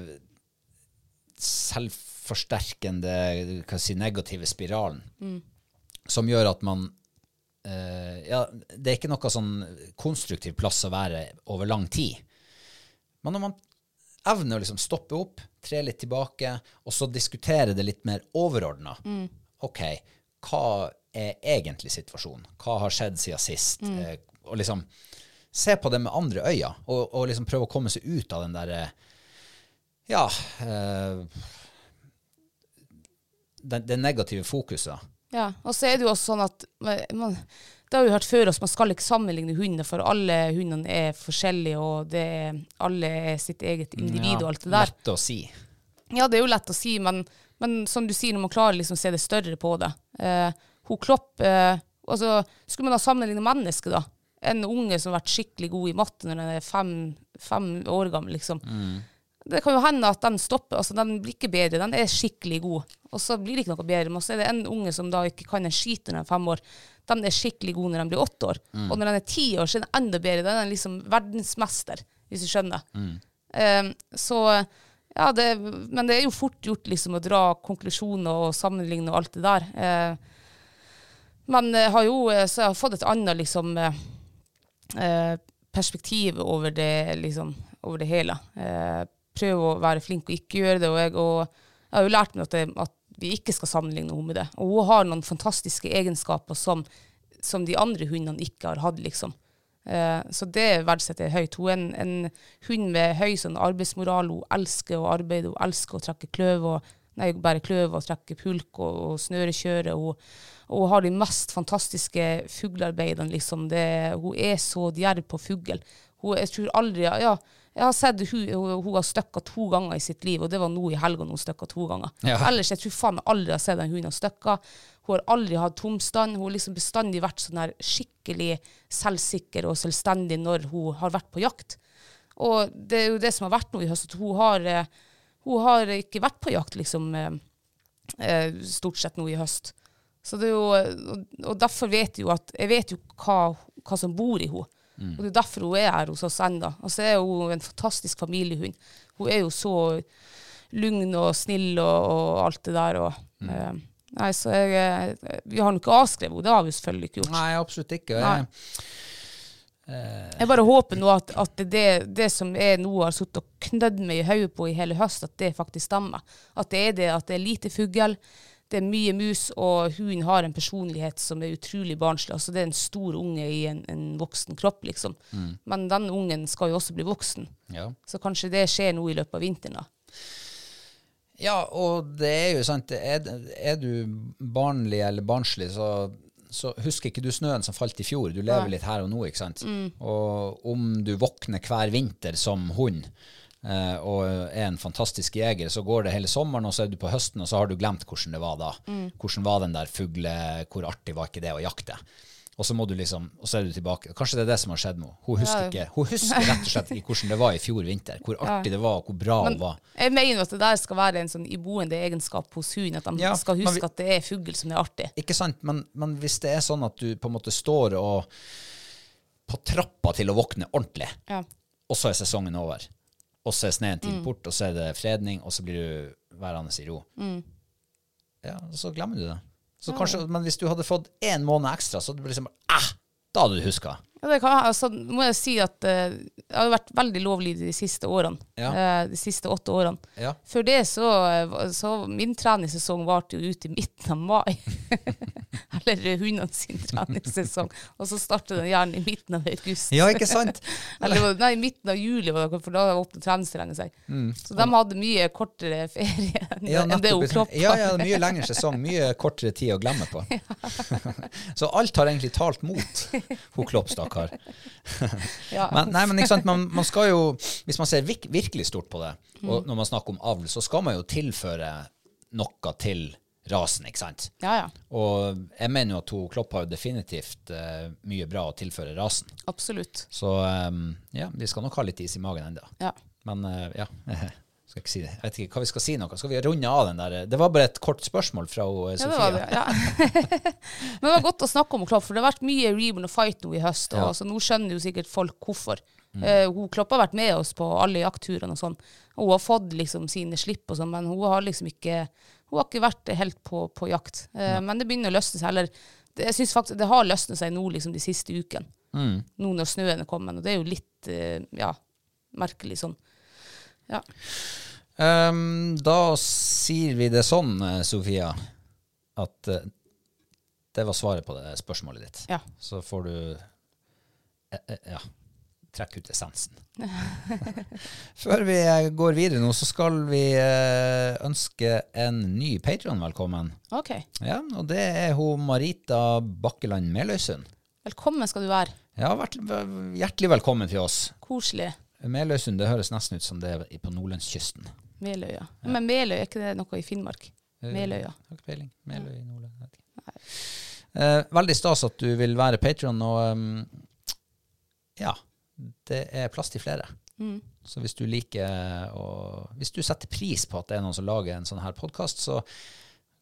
selvforsterkende si, negative spiralen som gjør at man eh, Ja, det er ikke noe sånn konstruktiv plass å være over lang tid. Men når man evner å liksom stoppe opp, tre litt tilbake, og så diskutere det litt mer overordna OK, hva er egentlig situasjonen? Hva har skjedd siden sist? Eh, og liksom se på det med andre øyne, og, og liksom prøve å komme seg ut av den derre Ja eh, det, det negative fokuset. Ja, og så er det jo også sånn at man, Det har vi hørt før oss, man skal ikke sammenligne hunder, for alle hundene er forskjellige, og det er, alle er sitt eget individ og alt det der. Lett å si. Ja, det er jo lett å si, men, men som du sier, når man klarer liksom å se det større på det eh, Hun Klopp eh, altså, Skulle man da sammenligne mennesker, da? En unge som har vært skikkelig god i matte når den er fem, fem år gammel, liksom. Det kan jo hende at den stopper. altså Den blir ikke bedre, den er skikkelig god. Og så blir det ikke noe bedre. Men så er det en unge som da ikke kan en skit når den er fem år. Den er skikkelig god når den blir åtte år. Og når den er ti år, så er den enda bedre. Den er liksom verdensmester, hvis du skjønner. Eh, så ja, det, men det er jo fort gjort liksom å dra konklusjoner og sammenligne og alt det der. Eh, men jeg har jo eh, så jeg har fått et annet liksom eh, eh, perspektiv over det, liksom, over det hele. Eh, prøve å være flink og ikke gjøre det. Og jeg, og jeg har jo lært meg at, det, at vi ikke skal sammenligne henne med det. Og hun har noen fantastiske egenskaper som, som de andre hundene ikke har hatt, liksom. Eh, så det verdsetter jeg høyt. Hun er en, en hund med høy sånn arbeidsmoral. Hun elsker å arbeide, hun elsker å trekke kløv. og nei, bare kløv og trekke pulk og, og snørekjøre. Og, og hun har de mest fantastiske fuglearbeidene, liksom. Hun er så djerv på fugl. Hun, jeg tror aldri Ja, jeg har sett hun, hun, har støkka to ganger i sitt liv, og det var nå i helga hun støkka to ganger. Ja. Ellers jeg tror faen jeg aldri har sett en hund har støkka. Hun har aldri hatt tomstand. Hun har liksom bestandig vært sånn her skikkelig selvsikker og selvstendig når hun har vært på jakt. Og det er jo det som har vært nå i høst, at hun har, eh, hun har ikke vært på jakt liksom eh, eh, stort sett nå i høst. Så det er jo, og derfor vet jeg jo at jeg vet jo hva, hva som bor i henne. Og det er derfor hun er her hos oss ennå. Og så er hun en fantastisk familiehund. Hun er jo så lugn og snill og, og alt det der. Og, eh, nei, så jeg, eh, vi har nå ikke avskrevet henne, det har vi selvfølgelig ikke gjort. Nei, absolutt ikke. Nei. Jeg bare håper nå at, at det, det som jeg nå har sittet og knødd meg i hodet på i hele høst, at det faktisk stemmer. At det er det, at det er lite fugl, det er mye mus, og hunden har en personlighet som er utrolig barnslig. Altså det er en stor unge i en, en voksen kropp, liksom. Men den ungen skal jo også bli voksen. Ja. Så kanskje det skjer nå i løpet av vinteren, da. Ja, og det er jo sant. Er, er du barnlig eller barnslig, så, så husker ikke du snøen som falt i fjor. Du lever ja. litt her og nå, ikke sant. Og om du våkner hver vinter som hund, og er en fantastisk jeger, så går det hele sommeren, og så er du på høsten, og så har du glemt hvordan det var da. Hvordan var den der fugle, hvor artig var ikke det å jakte? Og så må du liksom, og så er du tilbake. Kanskje det er det som har skjedd nå. Hun husker, Ja. ikke, hun husker rett og slett ikke hvordan det var i fjor vinter. Hvor artig det var, og hvor bra Men hun var. jeg mener at det der skal være en sånn iboende egenskap hos hund, at de Ja, skal huske vi- at det er fugl som er artig. Ikke sant, men, men hvis det er sånn at du på en måte står og på trappa til å våkne ordentlig, Ja. og så er sesongen over, og så er sneen Mm. tid bort, og så er det fredning, og så blir du værende i ro, Mm. ja, så glemmer du det. Så kanskje, men hvis du hadde fått en måned ekstra, så hadde du liksom, ah, da hadde du husket. Ja, det kan, altså, må jeg si at uh, jeg har vært veldig lovlydig de siste årene. Ja. Uh, de siste åtte årene. Ja. Før det så, eh, så min treningssesong varte jo ut i midten av mai. [LAUGHS] Eller hundene sin treningssesong. Og så startet den gjerne i midten av august. Ja, ikke sant? [LAUGHS] Eller nei, i midten av juli, for da åpner treningsterrenget seg. Så de hadde mye kortere ferie [LAUGHS] enn Mm. Ja, det hun nettopp. Ja, ja, mye lengre sesong, mye kortere tid å glemme på. så alt har egentlig talt mot hun Klopp, stakkar. [LAUGHS] Ja. Men, nei, men ikke sant, man, man skal jo, hvis man ser virkelig stort på det, Mm. og når man snakker om avl, så skal man jo tilføre noe til rasen, ikke sant? ja, ja. Og jeg mener jo at hun Klopp har jo definitivt uh, mye bra å tilføre rasen. Absolutt. Så um, ja, vi skal nok ha litt is i magen ennå. Ja. Men uh, ja, [LAUGHS] skal ikke si det. Jeg vet ikke hva vi skal si noe. Skal vi runde av den der? Det var bare et kort spørsmål fra hun, eh, Ja, det var. Ja. [LAUGHS] Men det var godt å snakke om Klopp, for det har vært mye reborn og fight nå i høst. Og Ja. så nå skjønner jo sikkert folk hvorfor. Eh, hun Klopp har vært med oss på alle jaktturene og sånn. Hun har fått liksom sine slipp og sånn, men hun har liksom ikke Hun har ikke vært helt på, på jakt. Eh, men det begynner å løsne seg. Eller jeg synes faktisk det har løsnet seg nå liksom de siste ukene. Nå når snøen er kommet. Og det er jo litt uh, ja, merkelig sånn. Ja. Um, da sier vi det sånn, eh, Sofia, at uh, det var svaret på det spørsmålet ditt. Ja. Så får du eh, eh, ja, trekke ut essensen. [LAUGHS] Før vi eh, går videre nå, så skal vi ønske en ny Patreon velkommen. OK. Ja, og det er hun Marita Bakkeland Meløysund. Velkommen skal du være. Ja, vært, hjertelig velkommen til oss. Koselig. Meløysund, det høres nesten ut som det er på nordlandskysten. Meløya. Men Meløy, er ikke det noe i Finnmark? Meløya. Har ikke peiling. Meløy i Nordland. Eh, veldig stas at du vil være patron, og um, ja, det er plass til flere. Mm. Så hvis du liker å Hvis du setter pris på at det er noen som lager en sånn her podkast, så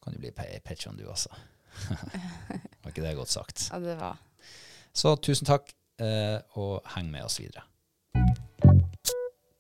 kan du bli pa- patron du også. [LAUGHS] Var ikke det godt sagt? Ja, det var Så tusen takk, eh, og heng med oss videre.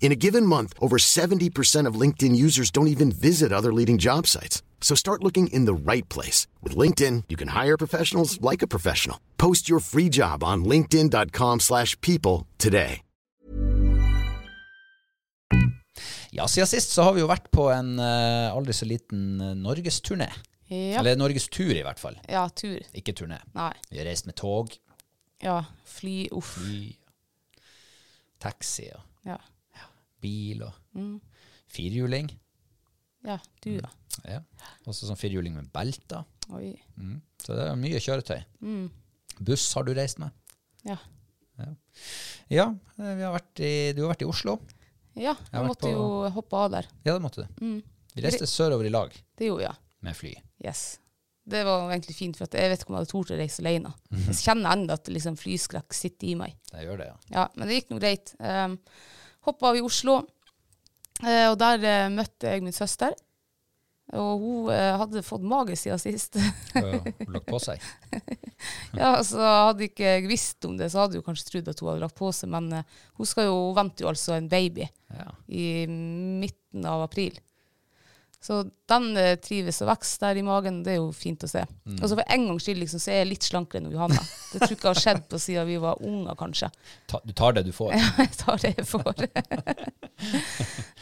In a given month, over 70% of LinkedIn users don't even visit other leading job sites. So start looking in the right place. With LinkedIn, you can hire professionals like a professional. Post your free job on linkedin.com/people slash people today. Ja, siden sist så har vi jo vært på en uh, aldri så liten uh, norgesturné. Ja. Eller norgestur, i hvert fall. ja, tur. Ikke turné. Nei. Vi har reist med tog, Ja, fly, uff. fly, taxi og Ja. Bil og Mm. firhjuling. ja, du da. Ja. Også sånn firhjuling med belter. Oi. Så det er mye kjøretøy. Mm. Buss har du reist med. Ja. Ja, ja vi har i, du har vært i Oslo. Ja, jeg, jeg måtte på- jo hoppe av der. Ja, det måtte du. Mm. Vi reiste sørover i lag Det gjorde jeg. med fly. Yes. Det var egentlig fint, for jeg vet ikke om jeg hadde tort å reise alene. [LAUGHS] Jeg kjenner ennå at liksom flyskrekk sitter i meg. Det gjør det, ja. Ja, men det gikk nå greit. Um, Hoppa av i Oslo, eh, og der eh, møtte jeg min søster. Og hun eh, hadde fått mage siden sist. Ja, [LAUGHS] hun lagt på seg. ja, så hadde ikke jeg visst om det, så hadde jeg kanskje trodd at hun hadde lagt på seg, men eh, hun skal jo, hun venter jo altså en baby Ja. i midten av april. Så den eh, trives og vokser der i magen, det er jo fint å se. Mm. Og så for en gangs skyld liksom, så er jeg litt slankere enn Johanna. Det tror ikke jeg har skjedd på siden vi var unger, kanskje. Ta, du tar det du får. Ja, [LAUGHS] Jeg tar det jeg får.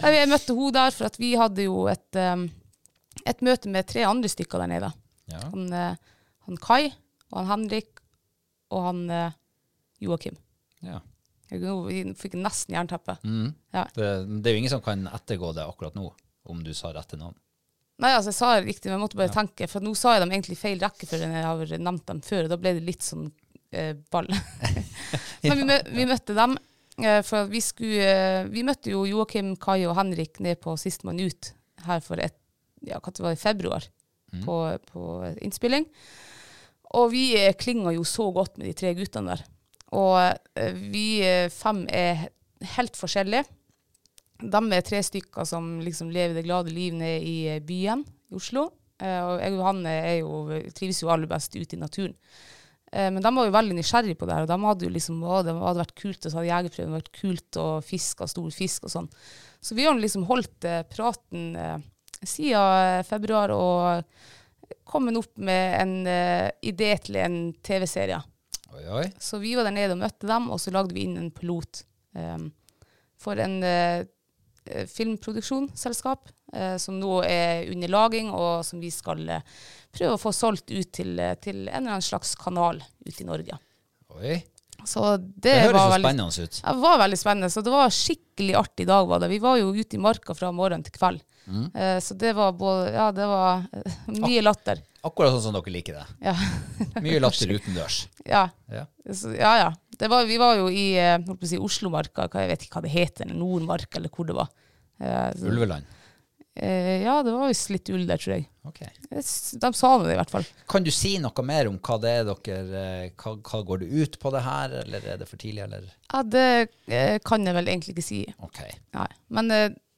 [LAUGHS] Jeg møtte hun der, for vi hadde jo et, um, et møte med tre andre stykker der nede. Ja. Han, eh, han Kai, og han Henrik, og han eh, Joakim. Ja. Jeg fikk nesten jernteppe. Mm. Ja. Det, det er jo ingen som kan ettergå det akkurat nå, om du sa rette navn. Nei, altså jeg sa det riktig, men jeg måtte bare tenke, for nå sa jeg dem egentlig i feil rekkefølge enn jeg har nevnt dem før, og da ble det litt sånn eh, ball. [LAUGHS] men vi, mø vi møtte dem, eh, for vi skulle, eh, vi møtte jo Joakim, Kai og Henrik ned på Sistemann ut her for et, ja, hva det var i februar, på, på innspilling. Og vi klinga klinger jo så godt med de tre guttene der. Og eh, vi eh, fem er helt forskjellige. De er tre stykker som liksom lever det glade liv nede i eh, byen i Oslo. Eh, og jeg og han jo, trives jo aller best ute i naturen. Eh, men de var jo veldig nysgjerrige på det her, og de hadde jo liksom, å, det hadde vært kult å ta jegerprøve, det hadde vært kult å fiske stor fisk og sånn. Så vi har liksom holdt praten siden februar og kommet opp med en idé til en TV-serie. Så vi var der nede og møtte dem, og så lagde vi inn en pilot um, for en uh, filmproduksjonsselskap uh, som nå er under laging, og som vi skal uh, prøve å få solgt ut til, uh, til en eller annen slags kanal ute i Norge. oi. Så det, Det høres var så veldig, spennende ut. det var veldig spennende. Så det var skikkelig artig dag. var det. Vi var jo ute i marka fra morgen til kveld. Mm. Eh, så det var både Ja, det var eh, mye latter. Akkurat sånn som dere liker det. Ja. Mye latter utendørs. ja. Ja. Så, ja, ja. Det var, vi var jo i eh, si, Oslomarka, jeg vet ikke hva det heter, Nordmark, Nordmarka, eller hvor det var. Eh, så, Ulveland. eh, ja, det var visst litt ull der, tror jeg. Okay. De sa det, i hvert fall. Kan du si noe mer om hva det er dere hva, hva går det ut på det her, eller er det for tidlig, eller? Ja, det kan jeg vel egentlig ikke si. Ok. Nei. Men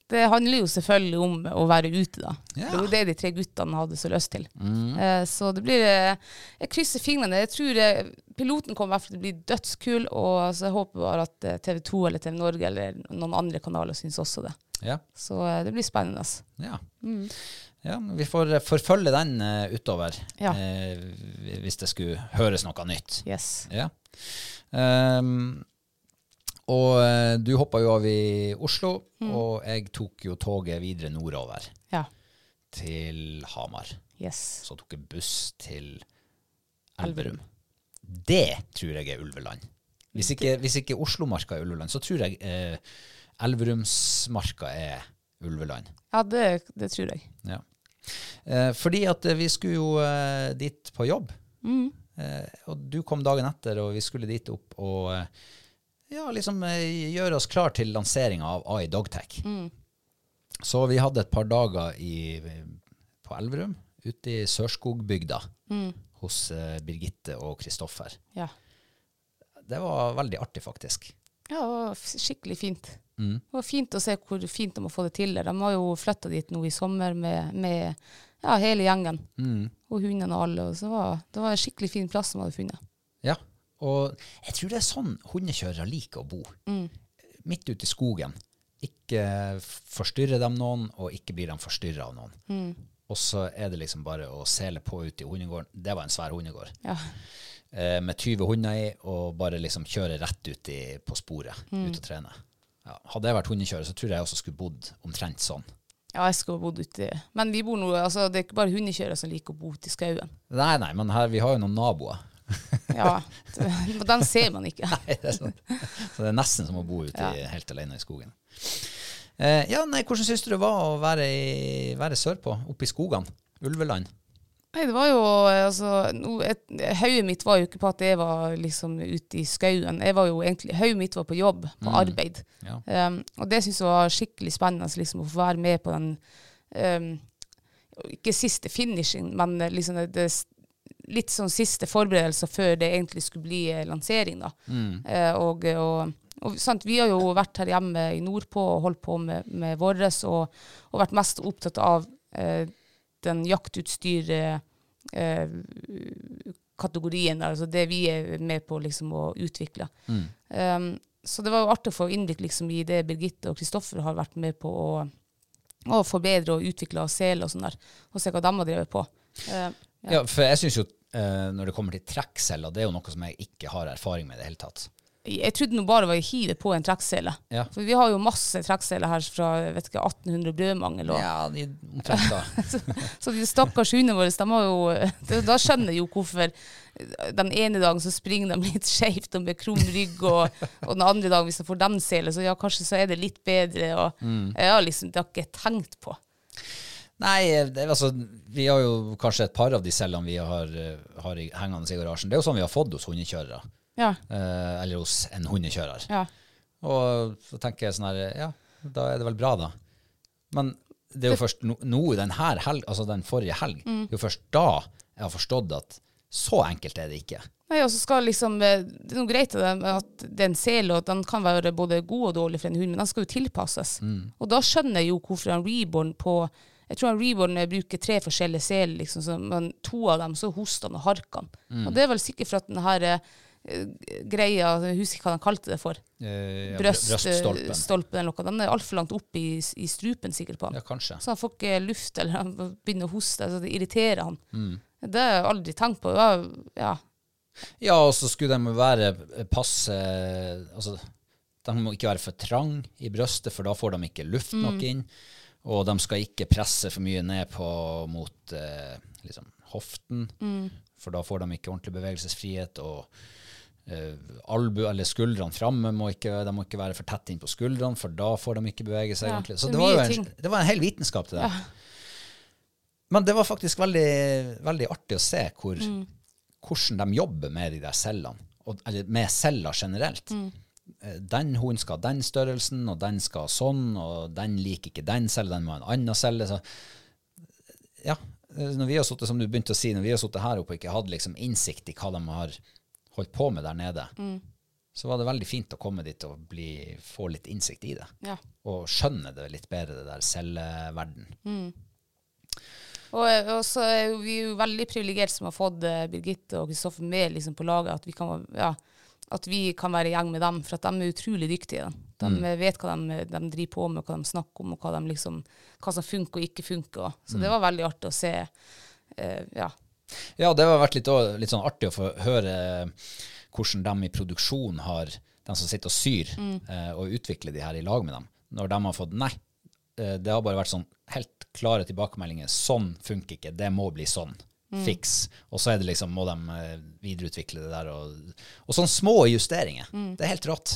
det handler jo selvfølgelig om å være ute, da. Ja. Det var det de tre guttene hadde så lyst til. Eh, så det blir eh, Jeg krysser fingrene. Jeg tror jeg, piloten kommer i hvert fall til å bli dødskul, og så jeg håper bare at eh, TV 2 eller TV Norge eller noen andre kanaler syns også det. Ja. Så eh, det blir spennende. Ja. Mm. ja vi får eh, forfølge den uh, utover, Ja. uh, hvis det skulle høres noe nytt. Yes. Ja. Ehm, og eh, du hoppa jo av i Oslo, og jeg tok jo toget videre nordover Ja. til Hamar. Yes. Så tok jeg buss til Elverum. Det tror jeg er Ulveland. Hvis ikke, hvis ikke Oslomarka er Ulveland, så tror jeg eh, Elverumsmarka er Ulveland. Ja, det, det tror jeg. Ja. Eh, fordi at eh, vi skulle jo eh, dit på jobb. Mm. Eh, og du kom dagen etter, og vi skulle dit opp og ja, liksom eh, gjøre oss klar til lanseringa av AI Dogtech. Mm. Så vi hadde et par dager i, på Elverum, ute i Sørskogbygda, Mm. hos uh, Birgitte og Kristoffer. Ja. Det var veldig artig, faktisk. Ja, det var skikkelig fint. Mm. Det var fint å se hvor fint de har fått det til. De har jo flytta dit nå i sommer med, med ja, hele gjengen. Mm. Og hundene og alle. Og så var, det var en skikkelig fin plass de hadde funnet. Og jeg tror det er sånn hundekjørere liker å bo. Midt ute i skogen. Ikke forstyrre dem noen, og ikke blir de forstyrra av noen. Og så er det liksom bare å sele på ut i hundegården. Det var en svær hundegård. Ja. Eh, med 20 hunder i, og bare liksom kjøre rett ut i, på sporet. Ut og trene. Ja, hadde jeg vært hundekjører, så tror jeg også skulle bodd omtrent sånn. Ja, jeg skulle bodd ute. Men vi bor nå, altså, det er ikke bare hundekjørere som liker å bo ute i skauen. Nei, nei, men her, vi har jo noen naboer. [LAUGHS] Ja, den ser man ikke. [LAUGHS] Nei, det er sant. Så det er nesten som å bo ute i, helt alene i skogen. Eh, ja, nei, Hvordan syns du det var å være, i, være sørpå, oppe i skogene? Ulveland? Nei, det var jo altså, no, et, Hodet mitt var jo ikke på at jeg var liksom ute i skauen. Jeg var jo egentlig, Hodet mitt var på jobb, på arbeid. Ja. Um, og det syns jeg var skikkelig spennende liksom, å få være med på den um, Ikke siste finishing, men liksom det, det, litt sånn siste forberedelser før det egentlig skulle bli eh, lansering. da. Eh, og, og, og sant, Vi har jo vært her hjemme i nordpå og holdt på med, med våres, og, og vært mest opptatt av eh, den jaktutstyr-kategorien, altså det vi er med på liksom, å utvikle. Um, så det var jo artig å få innblikk liksom, i det Birgitte og Kristoffer har vært med på å, å forbedre og utvikle av sel og sånn der, og se hva de har drevet på. Eh, Ja, for jeg syns jo eh, når det kommer til trekkceller, det er jo noe som jeg ikke har erfaring med i det hele tatt. Jeg trodde nå bare var å hive på en trekksele. Ja. For vi har jo masse trekkseler her fra vet ikke, 1800 brødmangel. Og, Ja, de, omtrent da. [LAUGHS] så, så de stakkars hundene våre, de har jo Da skjønner jeg jo hvorfor den ene dagen så springer de litt skjevt og med krum rygg, og, og den andre dagen hvis de får den selen, så ja, kanskje så er det litt bedre. Og, Jeg har liksom det har ikke tenkt på. Nei, det, er altså, vi har jo kanskje et par av de cellene vi har, eh, har hengende i garasjen. Det er jo sånn vi har fått hos hundekjørere. Ja, Eh, eller hos en hundekjører. ja. Og så tenker jeg sånn her, ja, da er det vel bra da. Men det er jo først nå, nå den her helg, altså den forrige helg, det er jo først da jeg har forstått at så enkelt er det ikke. Nei, og så skal liksom, eh, Det er noe greit at det er en sel, og at den kan være både god og dårlig for en hund, men den skal jo tilpasses. Og da skjønner jeg jo hvorfor en reborn på Jeg tror en reborn bruker tre forskjellige seler, liksom, så, men to av dem så hoster han og harker han. Og det er vel sikkert for at den her eh, greia, jeg husker ikke hva de kalte det for, Eh, ja, br- brøststolpen brøststolpen. eller noe, den er altfor langt opp i, i strupen sikkert på han. Ja, kanskje. Så han får ikke luft, eller han begynner å hoste, så det irriterer han. Det har jeg aldri tenkt på. Ja, ja. Ja, og så skulle de være passe Altså, de må ikke være for trang i brøstet, for da får de ikke luft nok inn. Og de skal ikke presse for mye ned på mot eh, liksom, hoften, for da får de ikke ordentlig bevegelsesfrihet. Og eh, albu, eller skuldrene framme må ikke, de må ikke være for tett inn på skuldrene, for da får de ikke bevege seg Ja, ordentlig. Så det var, en, det var en hel vitenskap til det. Men det var faktisk veldig, veldig artig å se hvor, hvordan de jobber med de der cellene, og, eller med celler generelt. Eh, Den hunden skal ha den størrelsen, og den skal ha sånn, og den liker ikke den selv, den må ha en annen celle. Så, ja, når vi har suttet, som du begynte å si, når vi har sittet her oppe og ikke hatt liksom innsikt i hva de har holdt på med der nede, så var det veldig fint å komme dit og bli, få litt innsikt i det. Ja. Og skjønne det litt bedre, det der celleverden. Og, og så er vi jo veldig privilegerte som har fått eh, Birgitte og Kristoffer med liksom, på laget. At vi, kan, ja, at vi kan være i gjeng med dem, for at de er utrolig dyktige. De mm. vet hva de, de driver på med, hva de snakker om, og hva, liksom, hva som funker og ikke funker. Så Så det var veldig artig å se. Uh, ja. Ja, det har vært litt, litt sånn artig å få høre hvordan de i produksjon har, de som sitter og syr eh, og utvikler de her i lag med dem, når de har fått nei. eh, Det har bare vært sånn helt klare tilbakemeldinger. Sånn funker ikke, det må bli sånn. Fiks. Og så er det liksom, må de eh, videreutvikle det der. Og, og sånne små justeringer. Det er helt rått.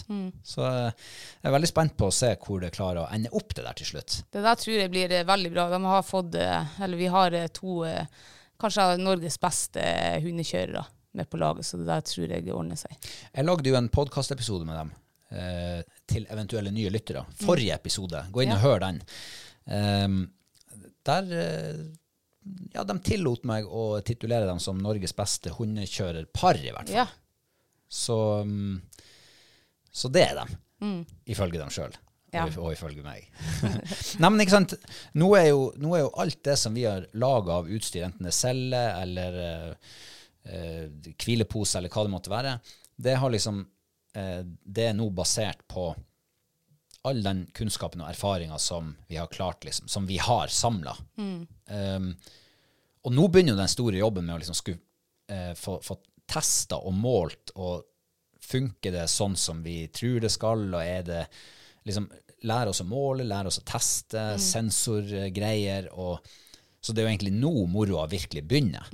Så eh, jeg er veldig spent på å se hvor det klarer å ende opp det der til slutt. Det der tror jeg blir eh, veldig bra. De har fått, eller vi har to kanskje Norges beste hundekjørere med på laget, så det der tror jeg ordner seg. Jeg lagde jo en podkastepisode med dem eh, til eventuelle nye lyttere. Forrige episode. Gå inn og hør den. Um, der Ja, de tillot meg å titulere dem som Norges beste hundekjørerpar, i hvert fall. Ja. Så mm, Så det er dem, ifølge dem sjøl. Ja. Og, og ifølge meg. [LAUGHS] Nei, men ikke sant. Nå er, jo, nå er jo alt det som vi har laga av utstyr, enten det er celle eller eh, eh, hvilepose eller hva det måtte være, det, har liksom, eh, det er nå basert på all den kunnskapen og erfaringa som vi har klart, liksom, som vi har samla. Um, og nå begynner jo den store jobben med å liksom skulle eh, få, få testa og målt, og funker det sånn som vi tror det skal, og er det liksom Lære oss å måle, lære oss å teste, sensorgreier. og Så det er jo egentlig nå moroa virkelig begynner.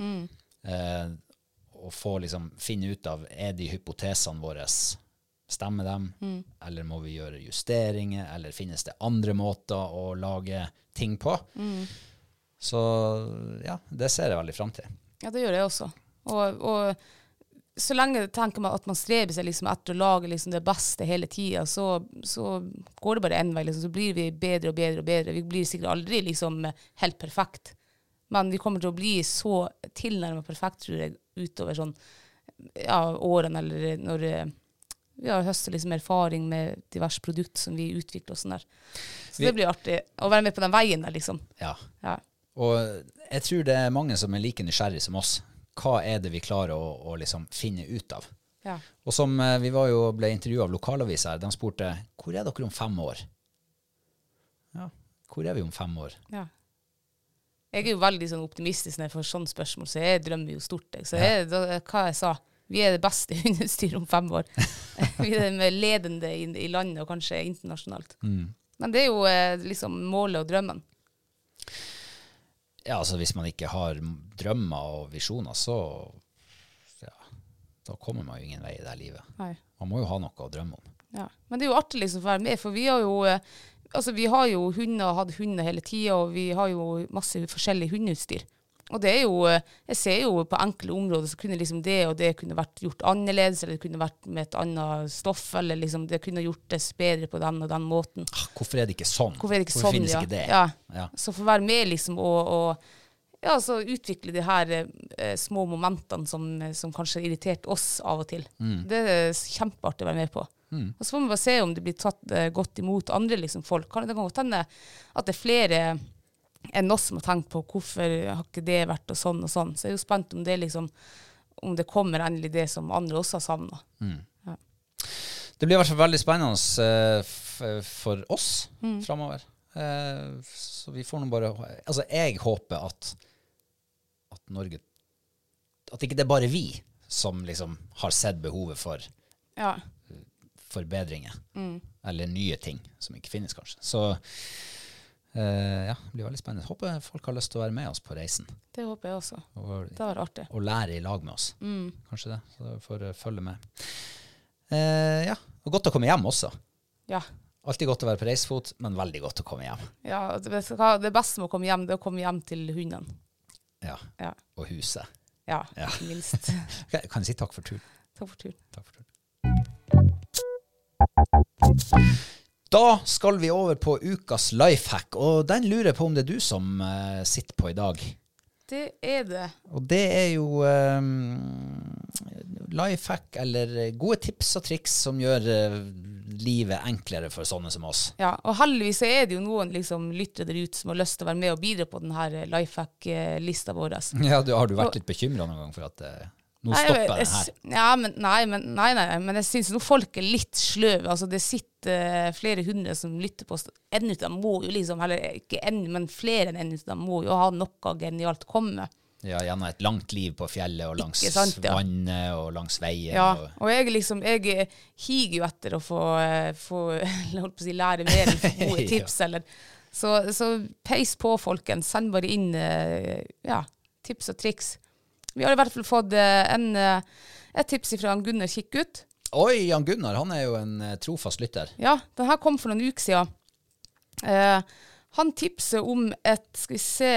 Eh, å få liksom finne ut av er de hypotesene våre Stemmer dem, eller må vi gjøre justeringer, eller finnes det andre måter å lage ting på? Så ja, det ser jeg veldig fram til. Ja, det gjør jeg også. Og, og så lenge tenker man at man streber seg liksom etter å lage liksom det beste hele tida, så, så går det bare én vei. Liksom. Så blir vi bedre og bedre og bedre. Vi blir sikkert aldri liksom helt perfekt. Men vi kommer til å bli så tilnærmet perfekt, tror jeg, utover sånn ja, årene, eller når vi har høstet liksom erfaring med diverse produkter som vi utvikler og sånn der. Så Vi- det blir artig å være med på den veien der, liksom. Ja. Ja. Og jeg tror det er mange som er like nysgjerrig som oss. Hva er det vi klarer å, å liksom finne ut av? Ja. Og som eh, vi var jo, ble intervjua av lokalaviser her, de spurte hvor er dere om fem år? Ja, hvor er vi om fem år? Ja. Jeg er jo veldig sånn optimistisk når jeg får sånne spørsmål, så jeg drømmer jo stort. Så jeg, da, hva jeg sa, vi er det beste [LAUGHS] hundestyret om fem år. vi er det ledende i, i landet, og kanskje internasjonalt. Men det er jo eh, liksom målet og drømmen. Ja, altså Hvis man ikke har drømmer og visjoner, så ja, da kommer man jo ingen vei i det livet. Nei. Man må jo ha noe å drømme om. Ja. Men det er jo artig liksom å være med, for vi har jo eh, altså vi har jo hunder, hatt hunder hele tida, og vi har jo masse forskjellig hundeutstyr. Og det er jo, eh, jeg ser jo på enkle områder så kunne liksom det og det kunne vært gjort annerledes, eller det kunne vært med et annet stoff, eller liksom det kunne gjortes bedre på den og den måten. Ah, Hvorfor er det ikke sånn? Hvorfor det ikke sånn, finnes ja. ikke det? Ja. Ja. Så få være med liksom og, og ja, så utvikle de her eh, små momentene som, som kanskje har irritert oss av og til. Mm. Det er kjempeartig å være med på. Og så får vi bare se om det blir tatt eh, godt imot andre liksom, folk. Kan, det godt hende at det er flere enn oss som har tenkt på hvorfor har ikke det vært og sånn og sånn. Så jeg er jo spent om det liksom om det kommer endelig det som andre også har savna. Det blir i hvert fall veldig spennende eh, for oss Mm. framover. Eh, så vi får nå bare Altså, jeg håper at at Norge At ikke det er bare vi som liksom har sett behovet for Ja. forbedringer. Mm. Eller nye ting som ikke finnes, kanskje. Så eh, ja, det blir veldig spennende. Håper folk har lyst til å være med oss på reisen. Det håper jeg også. Og, Det var artig. og lære i lag med oss. Mm. Kanskje det. Så dere får eh, følge med. Eh, ja, og godt å komme hjem også. Ja. Alltid godt å være på reisefot, men veldig godt å komme hjem. ja det, det beste med å komme hjem, det er å komme hjem til hundene. Ja, Ja. Og huset. Ja, Ja. minst. [LAUGHS] Kan jeg si takk for turen? Takk for turen. Takk for turen. Da skal vi over på ukas lifehack, og den lurer jeg på om det er du som uh, sitter på i dag. Det er det. Og det er jo um, lifehack eller gode tips og triks som gjør uh, livet enklere for sånne som oss. Ja, og heldigvis er det jo noen liksom, lyttere der ute som har lyst til å være med og bidra på denne lifehack-lista vår. Ja, du, Har du vært litt bekymra noen gang for at eh, nå stopper jeg her? Ja, men, nei, men, nei, nei, men jeg syns folk er litt sløve. Altså, det sitter eh, flere hundre som lytter på oss. En av dem må jo liksom, eller ikke en, men flere enn en av dem må jo ha noe genialt komme. Ja, Gjennom et langt liv på fjellet og langs sant, ja. vannet og langs veien. Ja, Og, og jeg liksom, jeg higer jo etter å få, eh, få [LAUGHS] holdt på å si, lære mer eller få [LAUGHS] gode Ja. Eller. Så, så peis på, folkens. Send bare inn eh, ja, tips og triks. Vi har i hvert fall fått eh, en, eh, et tips fra Gunnar Kikkut. Oi, Jan Gunnar han er jo en eh, trofast lytter. Ja, den her kom for noen uker siden. Eh, han tipser om et Skal vi se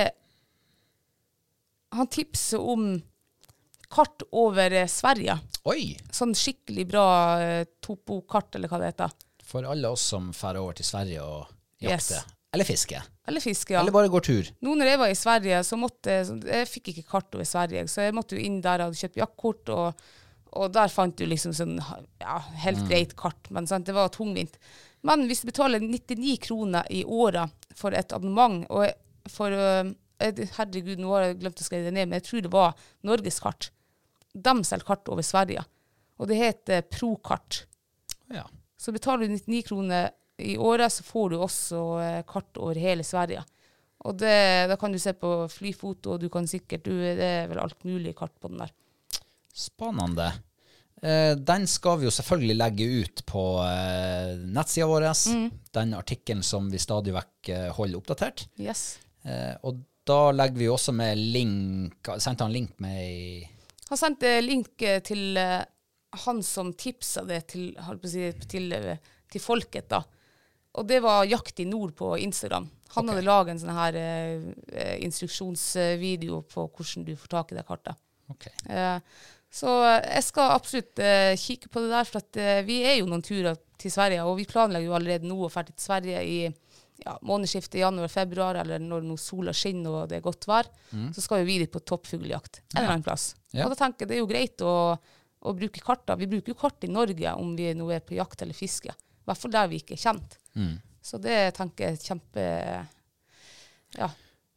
Han tipser om kart over Sverige. Oi! Sånn skikkelig bra eh, topokart, eller hva det heter. For alle oss som drar over til Sverige og jakter. Yes. Eller fisker. Eller fiske, ja. Eller bare går tur. Nå når jeg var i Sverige, så måtte Jeg fikk ikke kart over Sverige, så jeg måtte jo inn der jeg hadde kjøpt jaktkort, og, Og der fant du liksom sånn ja, helt greit kart, men sant, det var tungvint. Men hvis du betaler 99 kroner i året for et abonnement, og for eh, Herregud, nå har jeg glemt å skrive det ned, men jeg tror det var Norgeskart. De selger kart over Sverige, og det heter Prokart. Ja. Så betaler du 99 kroner i året, så får du også eh, kart over hele Sverige. Og det, da kan du se på flyfoto, og du kan sikkert du, Det er vel alt mulig kart på den der. Spennende. Eh, den skal vi jo selvfølgelig legge ut på eh, nettsida vår. Den artikkelen som vi stadig vekk eh, holder oppdatert. Yes. Eh, og da legger vi også med link Sendte han link med i Han sendte link til han som tipsa det til, si, til, til folket, da. Og det var Jakt i nord på Instagram. Han okay. hadde laget en sånn her eh, eh, instruksjonsvideo på hvordan du får tak i det kartet. Okay. Eh, så jeg skal absolutt eh, kikke på det der, for at, eh, vi er jo noen turer til Sverige, og vi planlegger jo allerede nå å dra til Sverige i ja, månedsskiftet januar-februar, eller når nå sola skinner og det er godt vær. Så skal jo vi dit på toppfugljakt en eller annen plass. Ja. Og da tenker jeg det er jo greit å, å bruke karter. Vi bruker jo kart i Norge om vi nå er på jakt eller fiske. I hvert fall der vi ikke er kjent. Så det tenker jeg er kjempe Ja,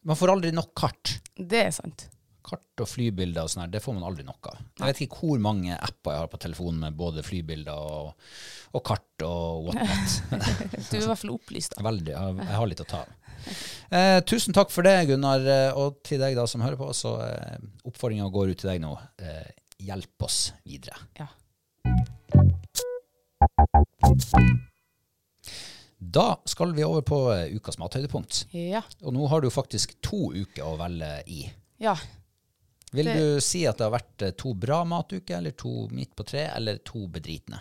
Man får aldri nok kart. det er sant. Kart og flybilder og sånn her, det får man aldri nok av. Jeg vet ikke hvor mange apper jeg har på telefonen med både flybilder og, og kart og whatnot. [LAUGHS] Du er i hvert fall opplyst. da. Veldig, jeg, jeg har litt å ta av. Eh, tusen takk for det, Gunnar. eh, Og til deg da som hører på, så eh, oppfordringa går ut til deg nå. Eh, hjelp oss videre. Ja. Da skal vi over på eh, ukas mathøydepunkt. Ja. Og nå har du faktisk to uker å velge i. ja. Vil Det- du si at det har vært eh, to bra matuker, eller to midt på tre, eller to bedritne?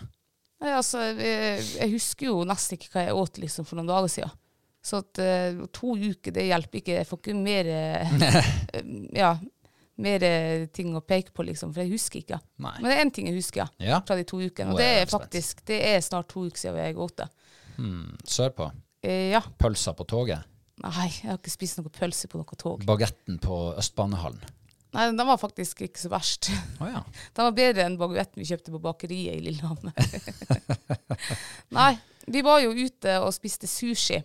Nei, altså, jeg, jeg husker jo nesten ikke hva jeg åt liksom, for noen dager siden. Så at, eh, to uker, det hjelper ikke. Jeg får ikke mer, [LAUGHS] ja, mer eh, ting å peke på, liksom, for jeg husker ikke. Nei. Men det er én ting jeg husker Ja. fra de to ukene, og det er faktisk det er snart to uker siden jeg åt det. Sørpå. Eh, ja. Pølser på toget. Nei, jeg har ikke spist noe pølse på noe tog. Bagetten på Østbanehallen. Nei, den var faktisk ikke så verst. Oh, ja. [LAUGHS] Den var bedre enn baguetten vi kjøpte på bakeriet i Lillehammer. [LAUGHS] Nei, vi var jo ute og spiste sushi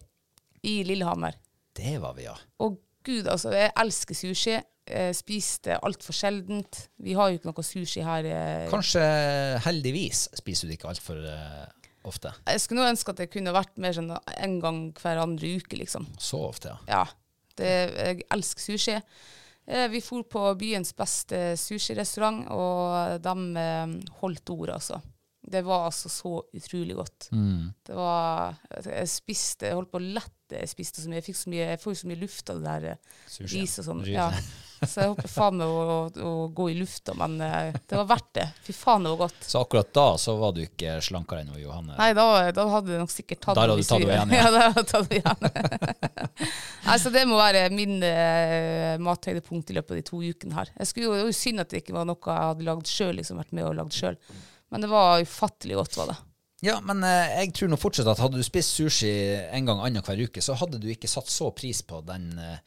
i Lillehammer. Det var vi, ja. Og gud, altså, jeg elsker sushi. Jeg spiste altfor sjeldent. Vi har jo ikke noe sushi her. eh. Kanskje heldigvis spiser du ikke altfor uh, ofte. Jeg skulle nå ønske at det kunne vært mer sånn en gang hver andre uke, liksom. Så ofte, ja. Ja, det, jeg elsker sushi. Eh, Vi for på byens beste sushirestaurant, og de eh, holdt ord, altså. Det var altså så utrolig godt. Det var Jeg spiste, jeg holdt på å lette. Jeg spiste så mye. Jeg, fikk så mye, jeg får så mye luft av det der is ris og sånn. Ja. Så jeg håper faen meg å, å gå i lufta, men eh, det var verdt det. Fy faen, det var godt. Så akkurat da så var du ikke slankere enn Johanne. Nei, da, da hadde jeg nok sikkert tatt Der hadde du tatt hvis igjen, ja. [LAUGHS] ja. da tatt igjen. [LAUGHS] Nei, så det må være min uh, mathøydepunkt i løpet av de to ukene her. Jeg skulle det var jo synd at det ikke var noe jeg hadde lagd sjøl, liksom vært med og lagd sjøl. Men det var ufattelig godt, var det. Ja, men eh, jeg tror nå fortsatt at hadde du spist sushi en gang annenhver uke, så hadde du ikke satt så pris på den eh,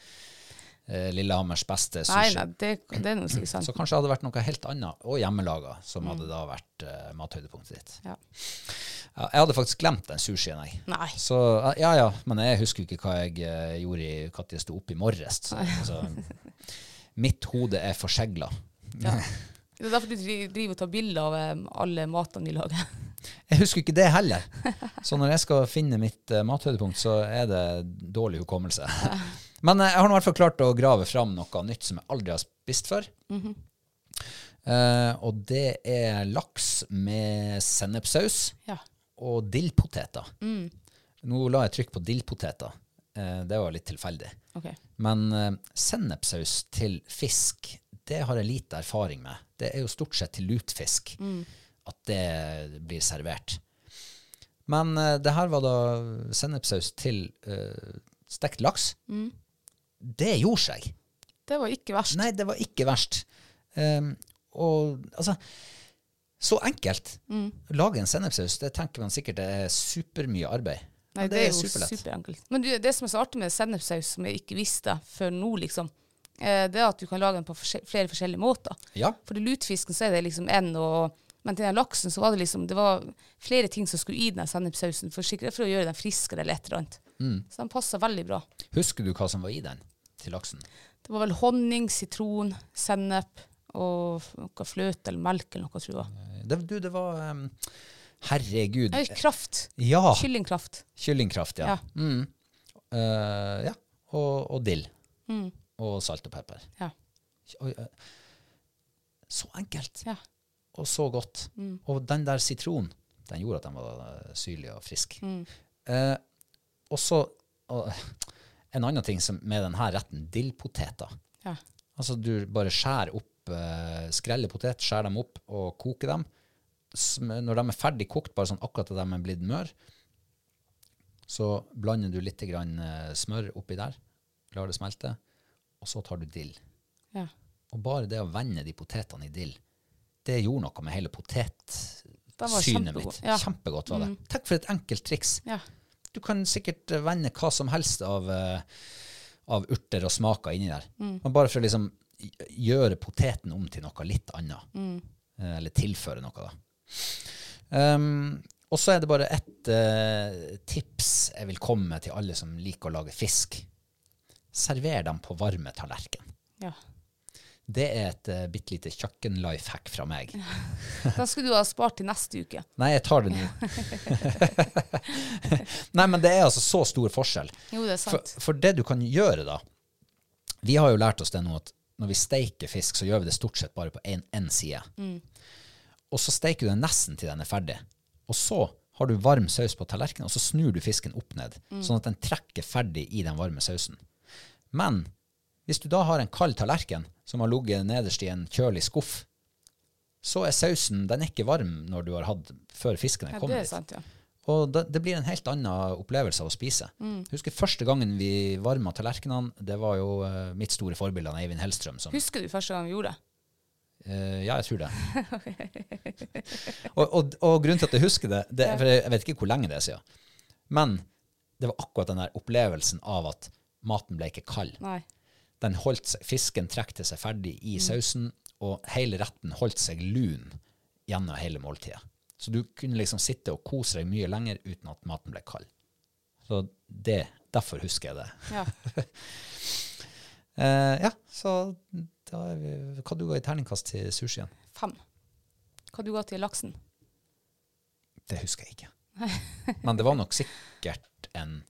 eh, Lillehammers beste sushi. nei, det, det er noe sikkert sant. Så kanskje det hadde vært noe helt annet, og hjemmelaga, som hadde da vært eh, mathøydepunktet ditt. Ja. Ja, jeg hadde faktisk glemt den sushien, jeg. Nei. Så eh, ja ja, men jeg husker jo ikke hva jeg eh, gjorde i når jeg sto opp i morges. Så, altså, mitt hode er forsegla. Ja. [LAUGHS] Det er derfor du dri- driver og tar bilder av eh, alle matene de lager. Jeg husker ikke det heller. Så når jeg skal finne mitt uh, mathøydepunkt, så er det dårlig hukommelse. [LAUGHS] Men eh, jeg har i hvert fall klart å grave fram noe nytt som jeg aldri har spist før. Eh, og det er laks med sennepssaus Ja. og dillpoteter. Nå la jeg trykk på dillpoteter. Eh, det var litt tilfeldig. Okay. Men uh, sennepssaus til fisk, det har jeg lite erfaring med. Det er jo stort sett til lutfisk at det blir servert. Men uh, det her var da sennepssaus til uh, stekt laks. Det gjorde seg. Det var ikke verst. Nei, det var ikke verst. Um, og altså Så enkelt. Lage en sennepssaus, det tenker man sikkert er supermye arbeid. Nei, Men det, er jo superlett. superenkelt. Men du, det som er så artig med sennepssaus, som jeg ikke visste før nå, liksom, det er at du kan lage den på flere forskjellige måter. Ja. For i lutefisken så er det liksom en, og, Men til den laksen så var det liksom Det var flere ting som skulle i den sennepssausen, for, for å gjøre den friskere eller et eller annet. Så den passa veldig bra. Husker du hva som var i den til laksen? Det var vel honning, sitron, sennep og noe fløte eller melk eller noe, tror jeg. Det, du, det var um, Herregud. Kraft. Ja. Kyllingkraft. Kyllingkraft, ja. Ja. Mm. Uh, ja. Og, og dill. Mm. Og salt og pepper. Ja. Eh, Så enkelt. Ja. Og så godt. Mm. Og den der sitronen, den gjorde at den var eh, syrlig og frisk. Mm. Eh, og så en annen ting som, med denne retten, dillpoteter. Ja. Altså du bare skjærer opp, eh, skreller potet, skjærer dem opp og koker dem. Når de er ferdig kokt, bare sånn akkurat til de er blitt mør, så blander du litt grann, eh, smør oppi der, lar det smelte, og så tar du dill. Ja. Og bare det å vende de potetene i dill, det gjorde noe med hele potetsynet mitt. ja. Kjempegodt var det. Tenk for et enkelt triks. Ja. Du kan sikkert eh, vende hva som helst av, eh, av urter og smaker inni der. Mm. Men bare for å liksom gjøre poteten om til noe litt annet. Mm. Eh, Eller tilføre noe, da. Um, og så er det bare ett uh, tips jeg vil komme med til alle som liker å lage fisk. Server dem på varme tallerken. ja. Det er et uh, bitte lite kjøkken-lifehack fra meg. Da skulle du ha spart til neste uke. [LAUGHS] Nei, jeg tar det nå. [LAUGHS] Nei, men det er altså så stor forskjell. Jo, det er For, sant. for det du kan gjøre da, vi har jo lært oss det nå at når vi steiker fisk, så gjør vi det stort sett bare på en, side. Og så steiker du den nesten til den er ferdig. Og så har du varm saus på tallerkenen, og så snur du fisken opp ned, sånn at den trekker ferdig i den varme sausen. Men hvis du da har en kald tallerken som har ligget nederst i en kjølig skuff, så er sausen den er ikke varm når du har hatt før fisken er Ja, det er sant, ja. Og det, det blir en helt annen opplevelse av å spise. Jeg husker første gangen vi varma tallerkenene, det var jo uh, mitt store forbilde, Eivind Hellstrøm. Som, Husker du første gang vi gjorde det? Uh, ja, jeg tror det. [LAUGHS] og, og, og grunnen til at jeg husker det, det for jeg vet ikke hvor lenge det er siden, men det var akkurat den der opplevelsen av at maten ble ikke kald. Nei. Den holdt fisken trekte seg ferdig i sausen, og hele retten holdt seg lun gjennom hele måltidet. Så du kunne liksom sitte og kose deg mye lenger uten at maten ble kald. Så det, derfor husker jeg det. Ja. [LAUGHS] Eh, ja, så da hva du ga i terningkast til sushien? Fem. Hva du ga til laksen? Det husker jeg ikke. [LAUGHS] Men det var nok sikkert en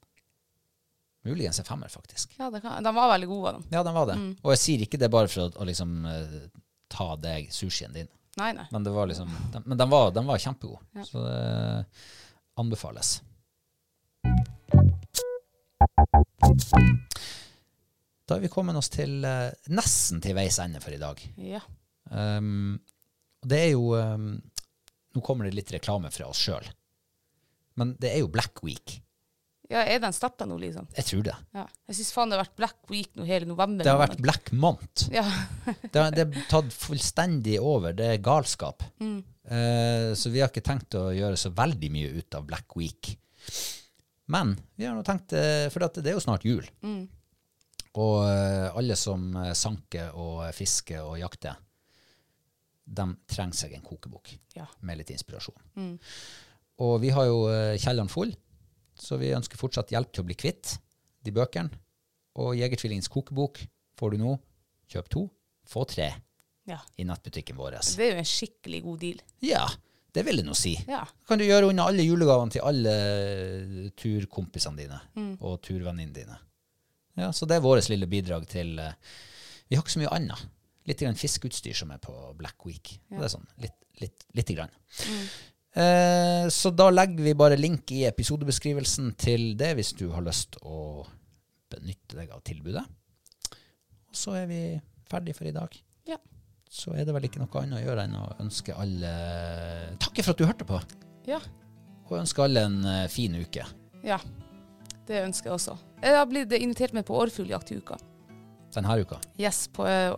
Muligens en femmer, faktisk. Ja, det kan, de var veldig gode, de. Ja, de var det. Og jeg sier ikke det bare for å, å liksom eh, ta deg sushien din. Nei, nei. Men, det var liksom, de, men de var, den var kjempegod. Ja. Så det anbefales. Da er vi kommet oss til eh, nesten til veis ende for i dag. Ja. Um, det er jo um, Nå kommer det litt reklame fra oss sjøl. Men det er jo Black Week. Ja, er den starta nå, liksom? Jeg tror det. Ja. Jeg syns faen det har vært Black Week nå hele november. Det har vært. Black Month. Ja. Det har, det er tatt fullstendig over. Det er galskap. Eh, så vi har ikke tenkt å gjøre så veldig mye ut av Black Week. Men vi har nå tenkt eh, For at det er jo snart jul. Og eh, alle som sanker og fisker og jakter, de trenger seg en kokebok Ja. med litt inspirasjon. Og vi har jo kjelleren full, så vi ønsker fortsatt hjelp til å bli kvitt de bøkene. Og Jegertvillingens kokebok får du nå. Kjøp to, få tre ja. i nettbutikken vår. Det er jo en skikkelig god deal. Ja, det vil jeg nå si. Ja. kan du gjøre unna alle julegavene til alle turkompisene dine og turvenninnene dine. Ja, Så det er vårt lille bidrag til eh, Vi har ikke så mye annet. Litt grann fiskeutstyr som er på Black Week. Ja. Det er sånn, litt, litt, lite grann. Eh, så da legger vi bare link i episodebeskrivelsen til det hvis du har lyst å benytte deg av tilbudet. Og så er vi ferdig for i dag. Ja. Så er det vel ikke noe annet å gjøre enn å ønske alle Takke for at du hørte på, Ja. og ønske alle en eh, fin uke. ja. Det ønsker jeg også. Jeg har blitt invitert med på orrfugljakt i uka. Denne uka. Yes, på eh,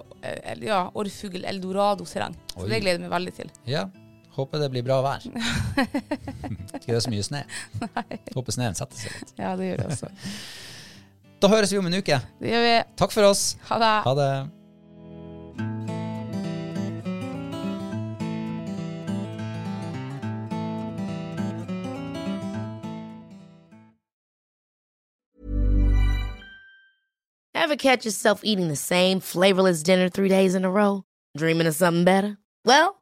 ja, orrfugl eldorado-terreng. Så Oi. det gleder jeg meg veldig til. Ja, Håper det blir bra vær. Ikke [LAUGHS] det er så mye snø. Nei. Håper snøen setter seg litt. Ja, det gjør det også. [LAUGHS] da høres vi om en uke. Det gjør vi. Takk for oss. Ha det. Ha det. Ever catch yourself eating the same flavorless dinner three days in a row? Dreaming of something better? Well,